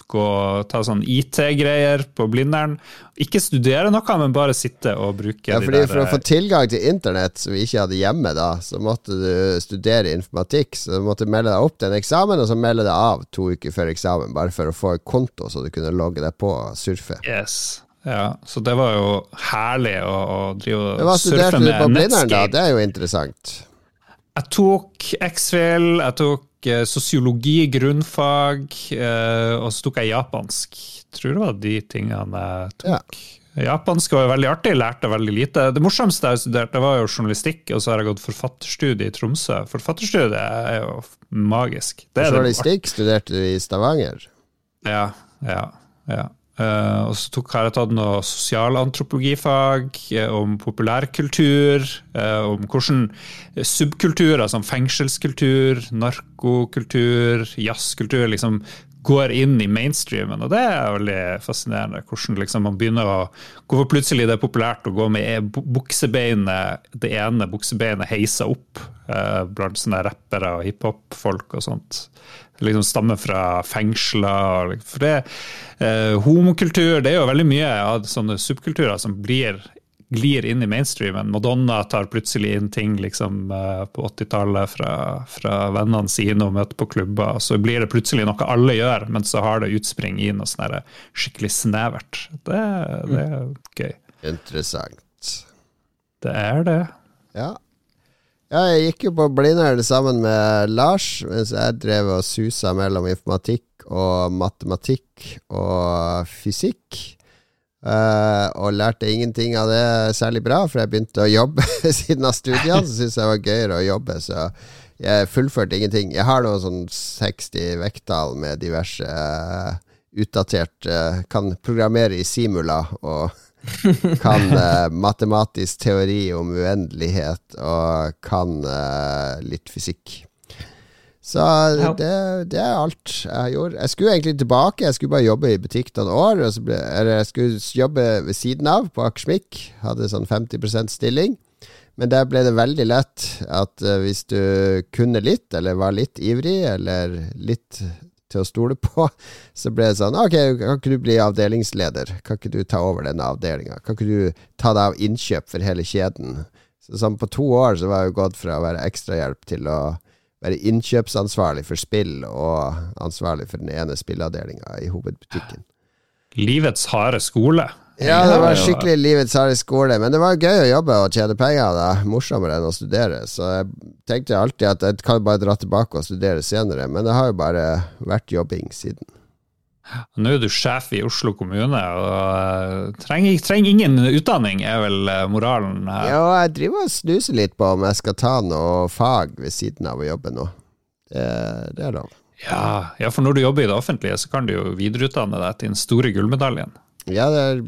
gå og ta sånn IT-greier på Blindern. Ikke studere noe, men bare sitte og bruke ja, fordi de For å få tilgang til internett, som vi ikke hadde hjemme da, så måtte du studere informatikk. Så du måtte melde deg opp til en eksamen, og så melde deg av to uker før eksamen, bare for å få en konto, så du kunne logge deg på og surfe. Yes. Ja, Så det var jo herlig å, å drive og surfe med på Blindern, da? Det er jo interessant. Jeg tok X-Fill, jeg tok eh, sosiologi, grunnfag, eh, og så tok jeg japansk. Jeg tror det var de tingene jeg tok. Ja. Japansk var jo veldig artig, lærte veldig lite. Det morsomste jeg studerte, var jo journalistikk, og så har jeg gått forfatterstudie i Tromsø. Forfatterstudiet er jo magisk. Det journalistikk studerte du i Stavanger? Ja, ja, ja. Uh, og så tok, jeg tatt noe sosialantropologifag uh, om populærkultur. Uh, om hvordan subkulturer som fengselskultur, narkokultur, jazzkultur liksom går inn i mainstreamen. Og det er veldig fascinerende. Hvordan liksom man begynner å Hvorfor plutselig det er populært å gå med e- buksebeinet, det ene buksebeinet heisa opp blant sånne rappere og hiphop-folk og sånt liksom stammer fra fengsler. For det, eh, homokultur det er jo veldig mye av sånne subkulturer som blir, glir inn i mainstreamen. Madonna tar plutselig inn ting liksom, eh, på 80-tallet fra, fra, vennene sine og møter på klubber. Så blir det plutselig noe alle gjør, men så har det utspring i noe sånn skikkelig snevert. Det, det er gøy. Interessant. Det er det. Ja, ja, jeg gikk jo på Blindern sammen med Lars, mens jeg drev og susa mellom informatikk og matematikk og fysikk. Uh, og lærte ingenting av det særlig bra, for jeg begynte å jobbe siden av studiene. Så syntes jeg det var gøyere å jobbe, så jeg fullførte ingenting. Jeg har noe sånn 60 vekttall med diverse uh, utdatert uh, Kan programmere i Simula og kan matematisk teori om uendelighet og kan litt fysikk. Så det, det, er alt jeg gjorde. Jeg skulle egentlig tilbake. Jeg skulle bare jobbe i butikk noen år. Ble, eller jeg skulle jobbe ved siden av på Akersmik. Hadde sånn 50% stilling. Men der ble det veldig lett at uh, hvis du kunne litt, eller var litt ivrig, eller litt til å stole på, så ble det sånn Ok, kan ikke du bli avdelingsleder? Kan ikke du ta over denne avdelinga? Kan ikke du ta deg av innkjøp for hele kjeden? Så sånn På to år så var jeg jo gått fra å være ekstrahjelp til å være innkjøpsansvarlig for spill og ansvarlig for den ene spilleavdelinga i hovedbutikken. Livets harde skole. Ja, det var skikkelig livets harde skole. Men det var gøy å jobbe og tjene penger. da Morsommere enn å studere. Så jeg tenkte alltid at jeg kan bare dra tilbake og studere senere. Men det har jo bare vært jobbing siden. Nå er du sjef i Oslo kommune og eh, trenger, trenger ingen utdanning, er vel eh, moralen her? Ja, jeg driver og snuser litt på om jeg skal ta noe fag ved siden av å jobbe nå. Det, det er lov. Ja, ja, for når du jobber i det offentlige, så kan du jo videreutdanne deg til den store gullmedaljen. Ja, det er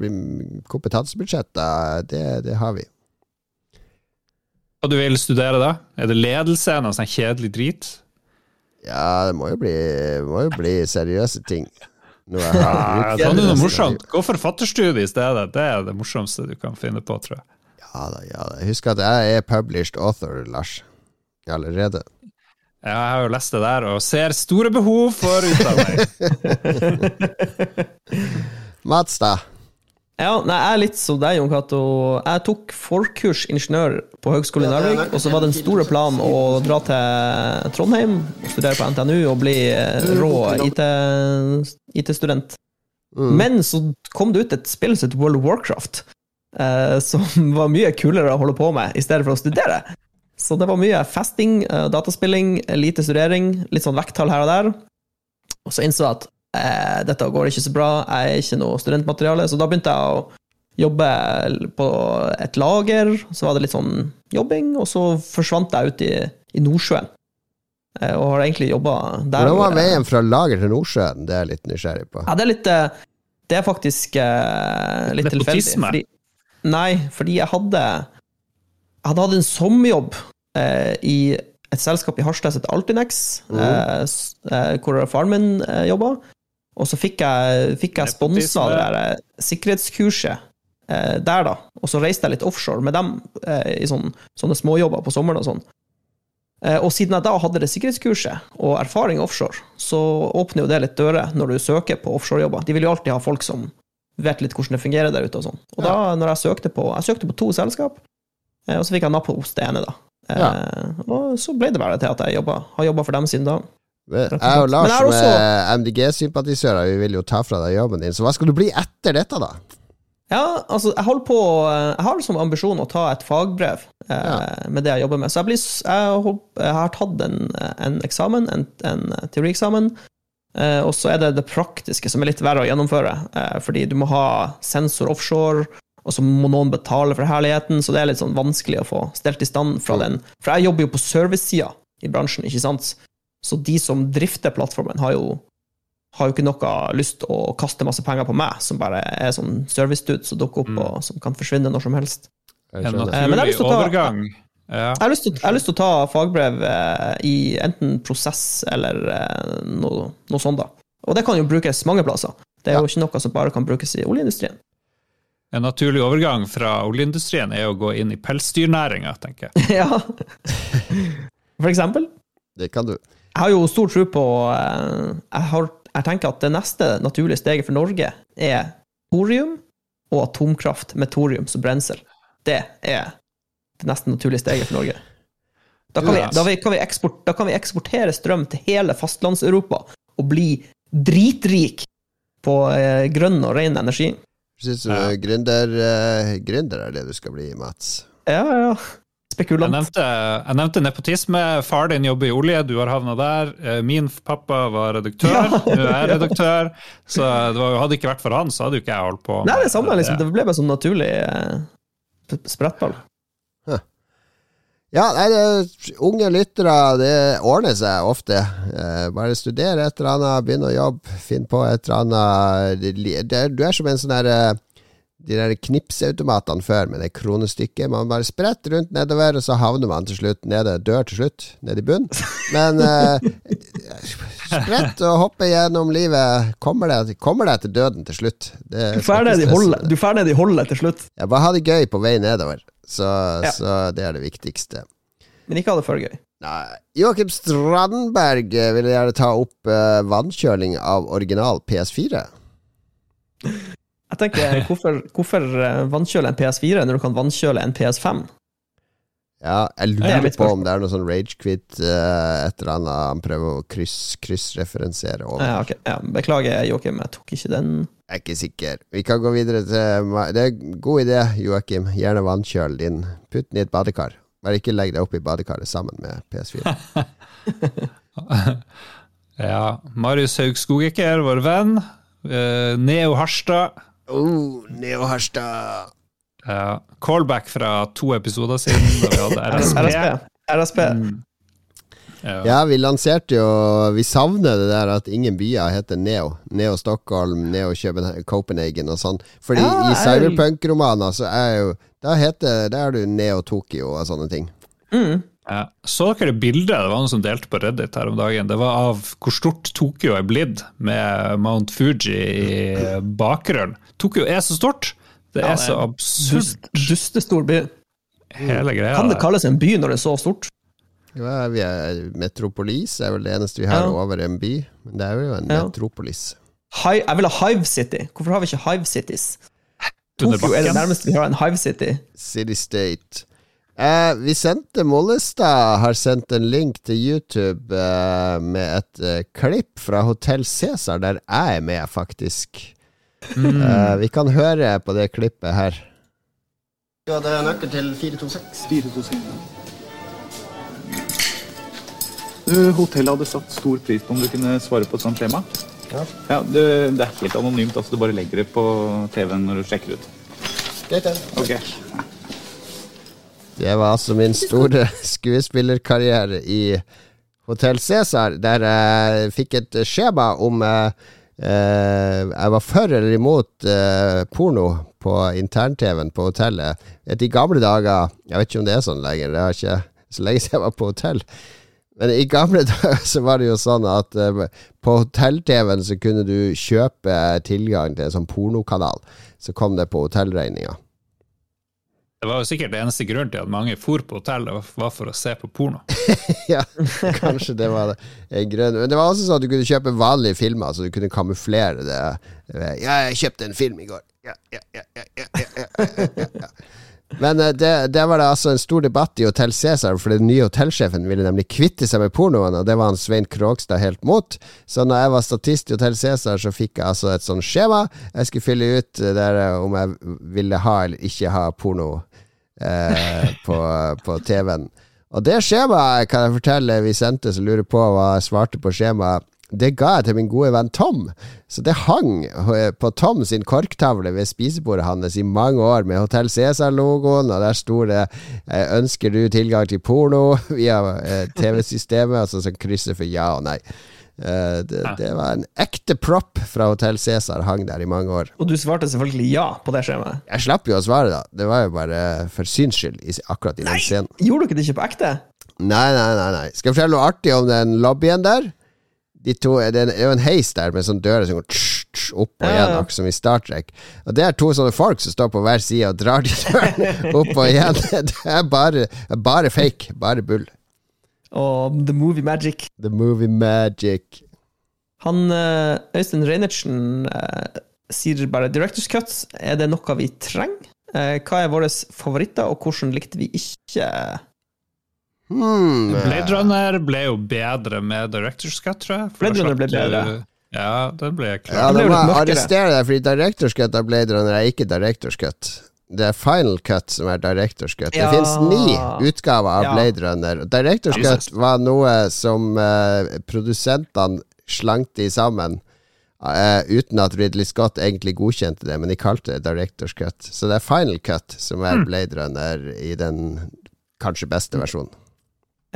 kompetansebudsjetter, det, det har vi. Hva du vil studere da? Er det ledelse? Noe sånn kjedelig drit? Ja, det må jo bli, må jo bli seriøse ting. Noe jeg har er noe morsomt. Gå forfatterstudie i stedet. Det er det morsomste du kan finne på, tror jeg. Ja da, ja da. Husk at jeg er published author, Lars. Allerede. Ja, jeg har jo lest det der, og ser store behov for utdanning. Mats, da? Ja, nei, Jeg er litt som deg, Jon Cato. Jeg tok forkurs ingeniør på Høgskolen i Narvik, og så var den store planen å dra til Trondheim studere på NTNU og bli eh, rå IT-student. Mm. Men så kom det ut et spill som het World of Warcraft, eh, som var mye kulere å holde på med i stedet for å studere. Så det var mye festing, eh, dataspilling, lite studering, litt sånn vekttall her og der. Og så innså jeg at eh, dette går ikke så bra, jeg er ikke noe studentmateriale. Så da begynte jeg å jobbe på et lager. Så var det litt sånn jobbing, og så forsvant jeg ut i, i Nordsjøen. Eh, og har egentlig jobba der. Hvordan var veien fra lager til Nordsjøen? Det er jeg litt nysgjerrig på. Ja, det er litt eh, Det er faktisk uh, litt tilfeldig. Fordi, nei, fordi jeg hadde Jeg hadde hatt en sommerjobb uh, i et selskap i Harstad som heter Altinex, mm. uh, hvor faren min uh, jobba. Og så fikk jeg, fikk jeg sponsa det der sikkerhetskurset eh, der, da. Og så reiste jeg litt offshore med dem i sånne, sånne småjobber på sommeren og sånn. Eh, og siden jeg da hadde det sikkerhetskurset og erfaring offshore, så åpner jo det litt dører når du søker på offshorejobber. De vil jo alltid ha folk som vet litt hvordan det fungerer der ute og sånn. Og da, når jeg søkte på Jeg søkte på to selskap, og så fikk jeg napp hos det ene, da. Ja. Og så ble det bare til at jeg jobbet, har jobba for dem siden da. Jeg og Lars som er MDG-sympatisører, vi vil jo ta fra deg jobben din. Så hva skal du bli etter dette, da? Ja, altså, jeg holder på Jeg har som ambisjon å ta et fagbrev eh, ja. med det jeg jobber med. Så jeg, blir, jeg, håper, jeg har tatt en, en eksamen, en, en teorieksamen. Eh, og så er det det praktiske som er litt verre å gjennomføre, eh, fordi du må ha sensor offshore. Og så må noen betale for herligheten, så det er litt sånn vanskelig å få stelt i stand fra mm. den. For jeg jobber jo på servicesida i bransjen, ikke sant? Så de som drifter plattformen, har jo, har jo ikke noe lyst å kaste masse penger på meg, som bare er sånn servicedude som dukker opp, mm. og som kan forsvinne når som helst. En naturlig overgang. Ja. Jeg, har lyst til, å ta fagbrev eh, i enten prosess eller eh, noe, noe, sånt. da. Og det kan jo brukes mange plasser. Det er ja. jo ikke noe som bare kan brukes i oljeindustrien. En naturlig overgang fra oljeindustrien er å gå inn i pelsdyrnæringa, tenker jeg. ja. For eksempel. Det kan du. Jeg har jo stor tro på eh, jeg, har, jeg, tenker at det neste naturlige steget for Norge er thorium og atomkraft med thorium som brensel. Det er det nesten naturlige steget for Norge. Da kan, vi, da, vi, kan vi eksport, da kan vi eksportere strøm til hele fastlands-Europa og bli dritrik på eh, grønn og ren energi. Syns du ja. gründer, uh, gründer er det du skal bli, Mats? Ja, ja spekulant. Jeg nevnte, jeg nevnte, nepotisme. Far din jobber i olje, du har havna der. Eh, min pappa var redaktør, ja, nå er jeg redaktør. Så det var, hadde ikke vært for han, så hadde jo ikke jeg holdt på. Nei, det samme, liksom. Det ble bare sånn naturlig eh, sprettball. Ja, nei, det, unge lyttere, det ordner seg ofte. Eh, bare studere et eller annet, begynne å jobbe, finn på et eller annet. Du er som en sånn derre eh, de der knipsautomatene før med det kronestykket. Man bare spretter rundt nedover, og så havner man til slutt nede, dør til slutt, nede i bunnen. Men uh, sprett og hoppe gjennom livet. Kommer deg, kommer deg til døden til slutt. du får ned i holdet til slutt. Ja, bare ha det gøy på vei nedover. Så, ja. så det er det viktigste. Men ikke ha det for gøy. Nei. Joakim Strandberg eh, vil gjerne ta opp uh, vannkjøling av original PS4. Jeg tenker, hvorfor, hvorfor eh, vannkjøle en PS4 når du kan vannkjøle en PS5? Ja, jeg lurer på om det er noe sånn ragequit uh, et eller annet han prøver å kryss, kryssreferensiere over. Ja, okay. ja, beklager, Joakim, jeg tok ikke den. Jeg er ikke sikker. Vi kan gå videre til Det er en god idé, Joakim. Gjerne vannkjøl din. Putt den i et badekar. Bare ikke legg deg opp i badekaret sammen med PS4. ja. Marius Haug Skogeker, vår venn. Uh, Neo Harstad. Oh, Neo Harstad. Ja. Callback fra to episoder siden, da vi hadde RSP. RSP. RSP. Mm. Ja. ja. vi lanserte jo Vi savner det der at ingen byer heter Neo. Neo Stockholm, Neo Copenhagen og sånn. Fordi ja, i cyberpunk-romaner så er jo Da heter Da er du Neo Tokyo og sånne ting. Mm. Ja. Så dere det bildet det var noen som delte på Reddit her om dagen? Det var av hvor stort Tokyo er blitt, med Mount Fuji i bakgrunnen. Tokyo er så stort! Det er ja, så absurd. Dustestor by. Hele greia. Kan det kalles en by når det er så stort? Ja, vi er Metropolis det er vel det eneste vi har ja. over en by. Men det er jo en ja. metropolis. Hi, jeg vil ha Hive City. Hvorfor har vi ikke Hive Cities? Tokyo er det nærmeste vi har en Hive City. City State. Eh, vi sendte Mollestad har sendt en link til YouTube eh, med et eh, klipp fra Hotell Cæsar, der jeg er med, faktisk. Mm. Uh, vi kan høre på det klippet her. Du hadde nøkkel til 426. 426. hotellet hadde satt stor pris på om du kunne svare på et sånt skjema. Ja. ja det, det, er helt anonymt. altså Du bare legger det på TV-en når du sjekker ut. Greit, det. Okay. Det var altså min store skuespillerkarriere i Hotell Cæsar, der jeg fikk et skjema om Uh, jeg var for eller imot uh, porno på intern-TV-en på hotellet. I gamle dager Jeg vet ikke om det er sånn lenger, det er ikke så lenge siden jeg var på hotell. Men i gamle dager så var det jo sånn at uh, på hotell-TV-en så kunne du kjøpe tilgang til en sånn pornokanal. Så kom det på hotellregninga. Det var jo sikkert det eneste grunnen til at mange for på hotellet, var for å se på porno. ja, kanskje det var en grunn. Men det var også sånn at du kunne kjøpe vanlige filmer, så du kunne kamuflere det. Ja, jeg kjøpte en film i går. Ja, ja, ja, ja, ja, ja, ja, ja. Men uh, det, det, var det altså en stor debatt i Hotell Cæsar, for den nye hotellsjefen ville nemlig kvitte seg med pornoen, og det var han Svein Krogstad helt mot. Så når jeg var statist i Hotell Cæsar, så fikk jeg altså et sånt skjema jeg skulle fylle ut eh, der eh, om jeg ville ha eller ikke ha porno eh, på, på TV-en. Og det skjemaet kan jeg fortelle vi sendte som lurer på hva jeg svarte på skjemaet det ga jeg til min gode venn Tom. Så det hang på Tom sin korktavle ved spisebordet hans i mange år, med Hotell Cæsar-logoen, og der sto det eh, 'Ønsker du tilgang til porno?' via eh, TV-systemet, altså som krysser for ja og nei. Uh, det, det, var en ekte prop fra Hotell Cæsar, hang der i mange år. Og du svarte selvfølgelig ja på det skjemaet? Jeg slapp jo å svare, da. Det var jo bare for syns skyld, akkurat i den scenen. Gjorde dere det ikke på ekte? Nei, nei, nei. nei. Skal jeg fortelle noe artig om den lobbyen der? De to, det er jo en heis der med sånn dører som går tss, tss, opp og igjen, akkurat som i Star Trek. Og det er to sånne folk som står på hver side og drar de dørene opp og igjen. Det er bare, bare fake. Bare bull. Og The Movie Magic. The Movie Magic. Han eh, Øystein Reinertsen uh, sier bare 'Directors Cut'. Er det noe vi trenger? Uh, hva er våre favoritter, og hvordan likte vi ikke Hmm. Blade Runner ble jo bedre med Directors Cut, tror jeg. Blade Runner ble bedre. Ja, den ble klar. Ja, da må jeg arrestere deg, fordi Directors Cut av Blade Runner er ikke Directors Cut. Det er Final Cut som er Directors Cut. Ja. Det finnes ni utgaver av ja. Blade Runner. Directors Cut var noe som uh, produsentene slangte sammen. Uh, uten at Ridley Scott egentlig godkjente det, men de kalte det Directors Cut. Så det er Final Cut som er hmm. Blade Runner i den kanskje beste versjonen.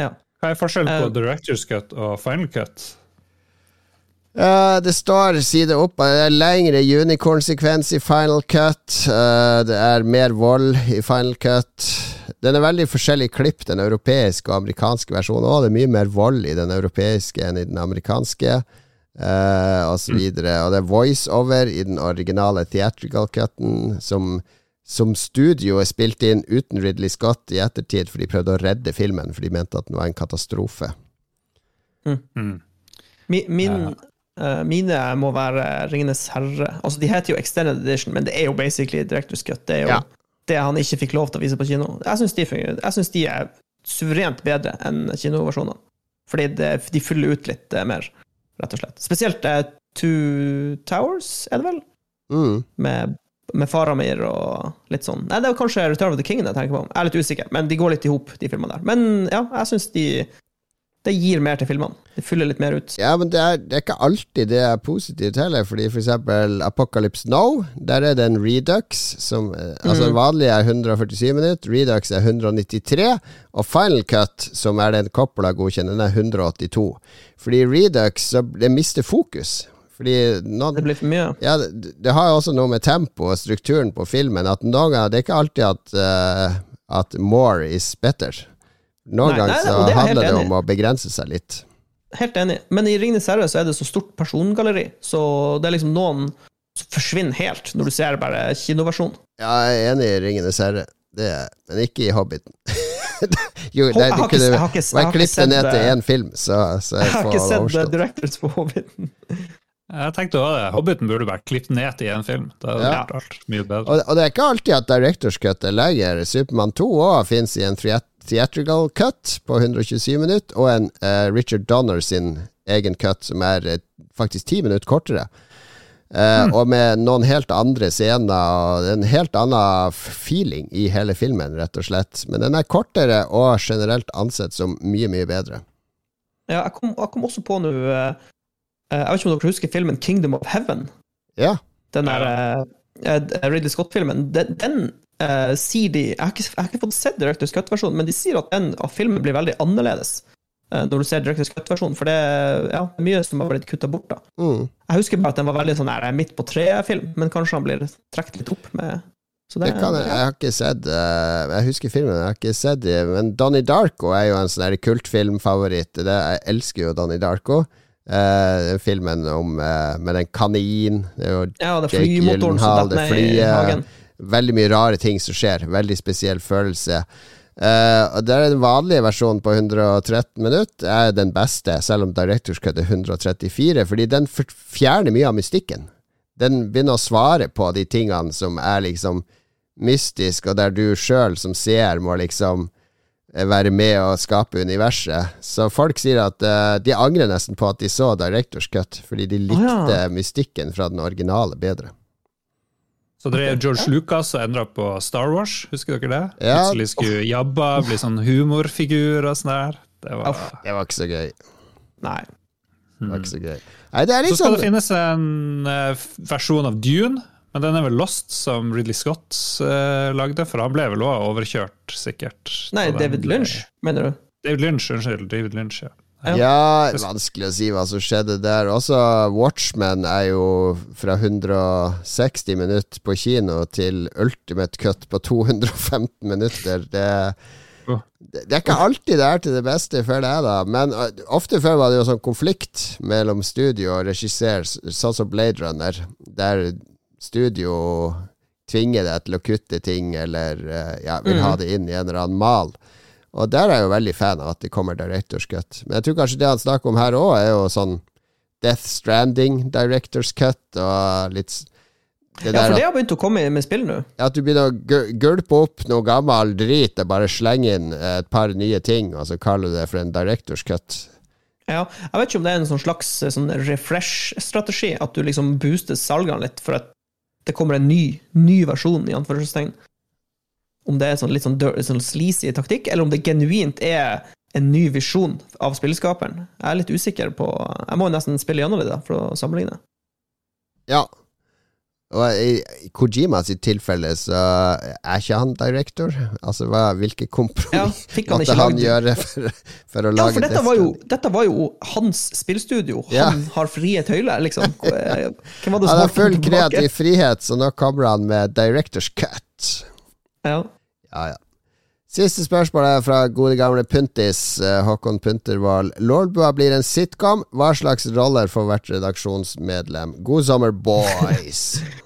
Ja. Hva er forskjellen på uh, Directors Cut og Final Cut? Uh, det står side opp. Det er lengre unicorn-sekvens i Final Cut. Uh, det er mer vold i Final Cut. Den er veldig forskjellig klipp, den europeiske og amerikanske versjonen òg. Det er mye mer vold i den europeiske enn i den amerikanske, uh, osv. Og, så mm. og det er voiceover i den originale theatrical cutten, som som studioet spilte inn uten Ridley Scott i ettertid, for de prøvde å redde filmen, for de mente at den var en katastrofe. Mm. Mm. Min, min uh, mine må være Ringenes herre. Altså, de heter jo Extended Edition, men det er jo basically Director's Cut. Det er jo ja. det han ikke fikk lov til å vise på kino. Jeg syns de, de, er suverent bedre enn kinoversjonene. Fordi det, de fyller ut litt uh, mer, rett og slett. Spesielt uh, Two Towers, er det vel? Mm. Med med Faramir og litt sånn. Nei, det er kanskje Return of the King jeg tenker på. Jeg er litt usikker, men de går litt i hop, de filmene der. Men ja, jeg syns de det gir mer til filmene. Det fyller litt mer ut. Ja, men det er, det er ikke alltid det er positivt heller, fordi for eksempel Apocalypse Now, der er det en Redux som mm. Altså, den vanlige er 147 minutter, Redux er 193, og Final Cut, som er den Coppola godkjenner, den er 182. Fordi Redux, så det mister fokus. Fordi noen, Det blir for mye? Ja, det, det har jo også noe med tempo og strukturen på filmen at noen ganger Det er ikke alltid at, uh, at more is better. Noen ganger så handler det om å begrense seg litt. Helt enig. Men i Ringenes herre så er det så stort persongalleri, så det er liksom noen som forsvinner helt når du ser bare kinoversjonen. Ja, jeg er enig i Ringenes herre, men ikke i Hobbiten. jo, nei, du kunne bare klippe ned til én film, så, så jeg, jeg har ikke sett Directors på Hobbiten. Jeg tenkte også det. Hobbiten burde vært klippet ned i en film. Det hadde ja. alt mye bedre. Og, og, det er ikke alltid at Directors Cut er lenger. Supermann 2 òg fins i en theatrical cut på 127 minutter, og en uh, Richard Donner sin egen cut som er uh, faktisk ti minutter kortere. Uh, mm. Og med noen helt andre scener og en helt annen feeling i hele filmen, rett og slett. Men den er kortere og generelt ansett som mye, mye bedre. Ja, jeg kom, jeg kom også på nå jeg vet ikke om dere husker filmen 'Kingdom of Heaven'? Ja. Den der uh, Ridley Scott-filmen. Den, den uh, sier de jeg har, ikke, jeg har ikke fått sett Directors Cut-versjonen, men de sier at den av filmen blir veldig annerledes uh, når du ser Directors Cut-versjonen, for det ja, er mye som har blitt kutta bort. da. Mm. Jeg husker bare at den var veldig sånn her, midt på treet-film, men kanskje han blir trukket litt opp med Det, det kan jeg, jeg har ikke sett uh, Jeg husker filmen, jeg har ikke sett den. Men Donnie Darko er jo en sånn kultfilmfavoritt. Jeg elsker jo Donnie Darko. Uh, filmen om uh, med den kanin det jo Ja, det er flymotoren som detter ned i hagen. Veldig mye rare ting som skjer. Veldig spesiell følelse. Uh, det er Den vanlige versjonen på 113 minutter er den beste, selv om Directors Cut er 134, fordi den fjerner mye av mystikken. Den begynner å svare på de tingene som er liksom mystisk, og der du sjøl som ser må liksom eh, være med og skape universet. Så folk sier at uh, de angrer nesten på at de så Directors Cut, fordi de likte oh, ja. mystikken fra den originale bedre. Så det er George Lucas og endra på Star Wars, husker dere det? Ja. Plutselig skulle Jabba bli sånn humorfigur og sånn der. Det var, det var ikke så gøy. Nei. Det var ikke så gøy. Nei, det er liksom... Så skal det finnes en uh, versjon av Dune men den er vel Lost, som Ridley Scott uh, lagde, for han ble vel òg overkjørt, sikkert. Nei, David Lynch, mener du? David Lynch, Unnskyld. David Lynch, ja. Ja, vanskelig å si hva som skjedde der. Også Watchmen er jo fra 160 minutter på kino til ultimate cut på 215 minutter. Det, det, er ikke alltid det er til det beste, føler jeg, da. Men uh, ofte før var det jo sånn konflikt mellom studio og regissør, sånn som Blade Runner, der studio tvinger deg til å kutte ting, eller uh, ja, vil mm. ha det inn i en eller annen mal. Og der er jeg jo veldig fan av at det kommer Directors Cut. Men jeg tror kanskje det han snakker om her òg, er jo sånn Death Stranding Directors Cut og litt det ja, for det har begynt å komme med spill nå. At du begynner å gulpe opp noe gammel drit og bare slenge inn et par nye ting, og så kaller du det for en Directors Cut. Ja, jeg vet ikke om det er en sånn slags sånn refresh-strategi, at du liksom booster salgene litt for at det kommer en ny, ny versjon, i anførselstegn. Om det er sånn litt sånn, sånn sleazy taktikk, eller om det genuint er en ny visjon av spillskaperen. Jeg er litt usikker på Jeg må nesten spille gjennom det da, for å sammenligne. Ja. Og i, i Kojima sitt tilfelle så er ikke han director. Altså hva, hvilke kompromiss ja, måtte han gjøre for, for, å ja, lage for dette var, jo, dette var jo hans spillstudio. Han ja. har frie tøyler, liksom. Hvem var det som Han har full kreativ frihet, så nå kommer han med directors cut. Ja. ja, ja. Siste spørsmål er fra gode gamle Puntis, uh, Håkon Puntervold. Lordbua blir en sitcom. Hva slags roller får hvert redaksjonsmedlem? God sommer, boys!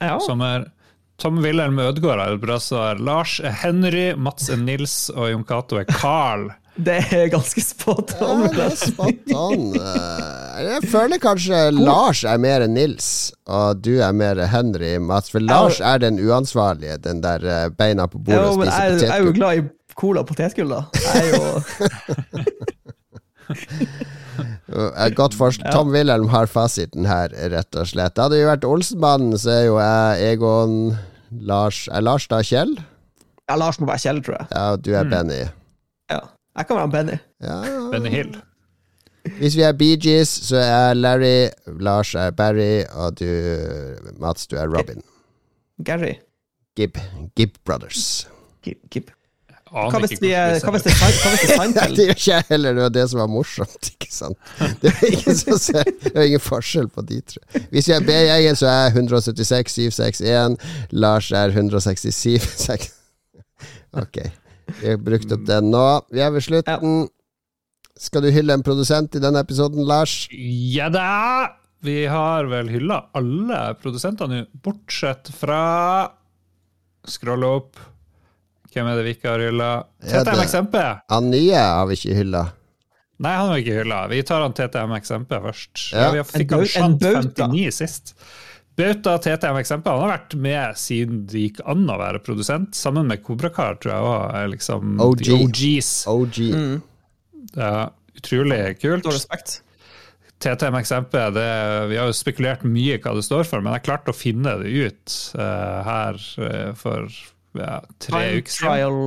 ja. Sommer. Tom Wilhelm Ødegaard er bra svar. Lars er Henry, Mats er Nils, og Jon Cato er Carl. Det er ganske spot on. Ja, det er spot on. Eh, jeg føler kanskje Lars er mer Nils, og du er mer Henry Mats. For Lars er den uansvarlige, den der eh, beina på bordet og spiser potetgull. Jeg er jo glad i cola og potetgull, da. Jeg er jo Godt forstått. Tom Wilhelm har fasiten her, rett og slett. Det hadde jo vært Olsenmannen, så er jo jeg Egon Lars Er Lars da Kjell? Ja, Lars må være Kjell, tror jeg. Ja, du er mm. Benny. Ja. Jeg kan være Benny. Ja. Benny Hill. Hvis vi er Bee Gees, så er Larry, Lars er Barry, og du, Mats, du er Robin. Gary. Gib. Gib Brothers. Gib. Gibb. Hva hvis, vi, hva hvis det er Seinfeld? det gjør ikke jeg heller, det var det som var morsomt. ikke sant? Det er ingen, som ser, det er ingen forskjell på de tre. Hvis vi er B-gjengen, så er jeg 176 761. Lars er 167 Ok. Vi har brukt opp den nå. Vi er ved slutten. Skal du hylle en produsent i denne episoden, Lars? Ja da! Vi har vel hylla alle produsentene nå, bortsett fra Skroll opp. Hvem er det vi ikke har hylla? TTMXMP. Han nye har vi ikke hylla. Nei, han har vi ikke hylla. Vi tar han TTMXMP først. Ja. vi fikk han Shant 59 sist. Bauta TTM eksempel, han har vært med siden det gikk an å være produsent, sammen med Kobrakar, tror jeg òg er liksom OG. de OGs. OG. Mm. Det er utrolig kult. Stor respekt. TTM eksempel, det, vi har jo spekulert mye hva det står for, men jeg klarte å finne det ut uh, her uh, for ja, tre Time uker siden. Trial,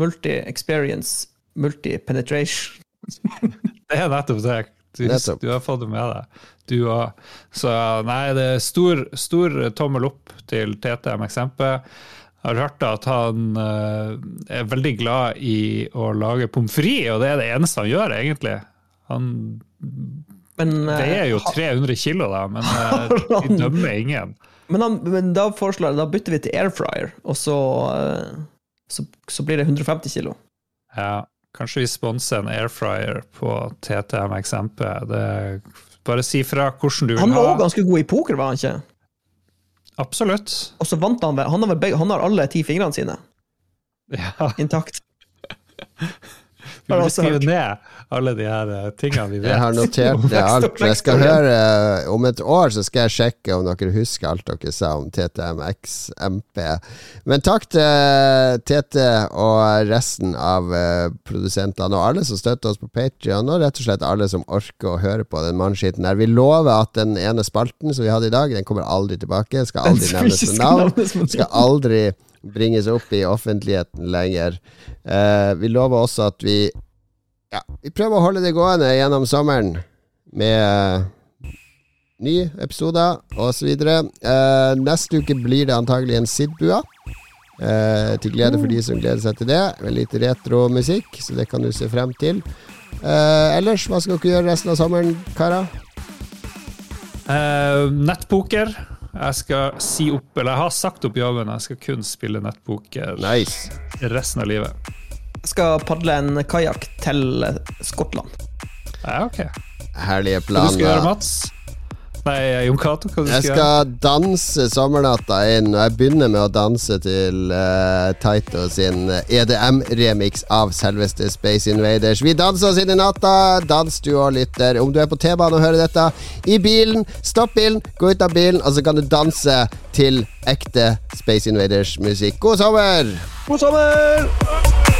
multi-experience, multi-penetration. det er nettopp det. Du, du, har fått det med deg, du òg. Så nei, det er stor, stor tommel opp til TTM Eksempel. Jeg har hørt at han uh, er veldig glad i å lage pommes frites, og det er det eneste han gjør, egentlig. Han Men, det er jo 300 kilo, da, men de dømmer ingen. Men, han, men da, foreslår, da bytter vi til air fryer, og så, så, så blir det 150 kilo. Ja, kanskje vi sponser en air fryer på TTMXMP. Bare si fra hvordan du vil ha. Han var òg ganske god i poker, var han ikke? Absolutt. Og så vant han Han har, han har alle ti fingrene sine ja. intakt. Vi burde skrive ned alle de her eh, tingene vi vet. Jeg har notert det alt. Jeg skal høre eh, Om et år så skal jeg sjekke om dere husker alt dere sa om TTMX MP. Men takk til TT og resten av eh, produsentene, og alle som støtter oss på Patrion, og rett og slett alle som orker å høre på den mannskitten der. Vi lover at den ene spalten som vi hadde i dag, den kommer aldri tilbake. Skal aldri nevnes med navn. Skal aldri bringes opp i offentligheten lenger. Eh, vi lover også at vi ja, vi prøver å holde det gående gjennom sommeren med uh, nye episoder osv. Uh, neste uke blir det antagelig en Sidbua. Uh, til glede for de som gleder seg til det. Med litt retromusikk, så det kan du se frem til. Uh, ellers, hva skal dere gjøre resten av sommeren, karer? Uh, nettpoker. Jeg skal si opp, eller jeg har sagt opp jobben. Jeg skal kun spille nettpoker nice. resten av livet. Jeg skal padle en kajakk til Skottland. Ja, ok. Herlige planer. Hva du skal gjøre, Mats? Nei, Jon Cato, hva du skal Jeg skal danse sommernatta inn, og jeg begynner med å danse til uh, Taito sin EDM-remix av selveste Space Invaders. Vi danser oss inn i natta. Dans du og lytter. Om du er på T-banen og hører dette, i bilen, stopp bilen, gå ut av bilen, og så kan du danse til ekte Space Invaders-musikk. God sommer! God sommer!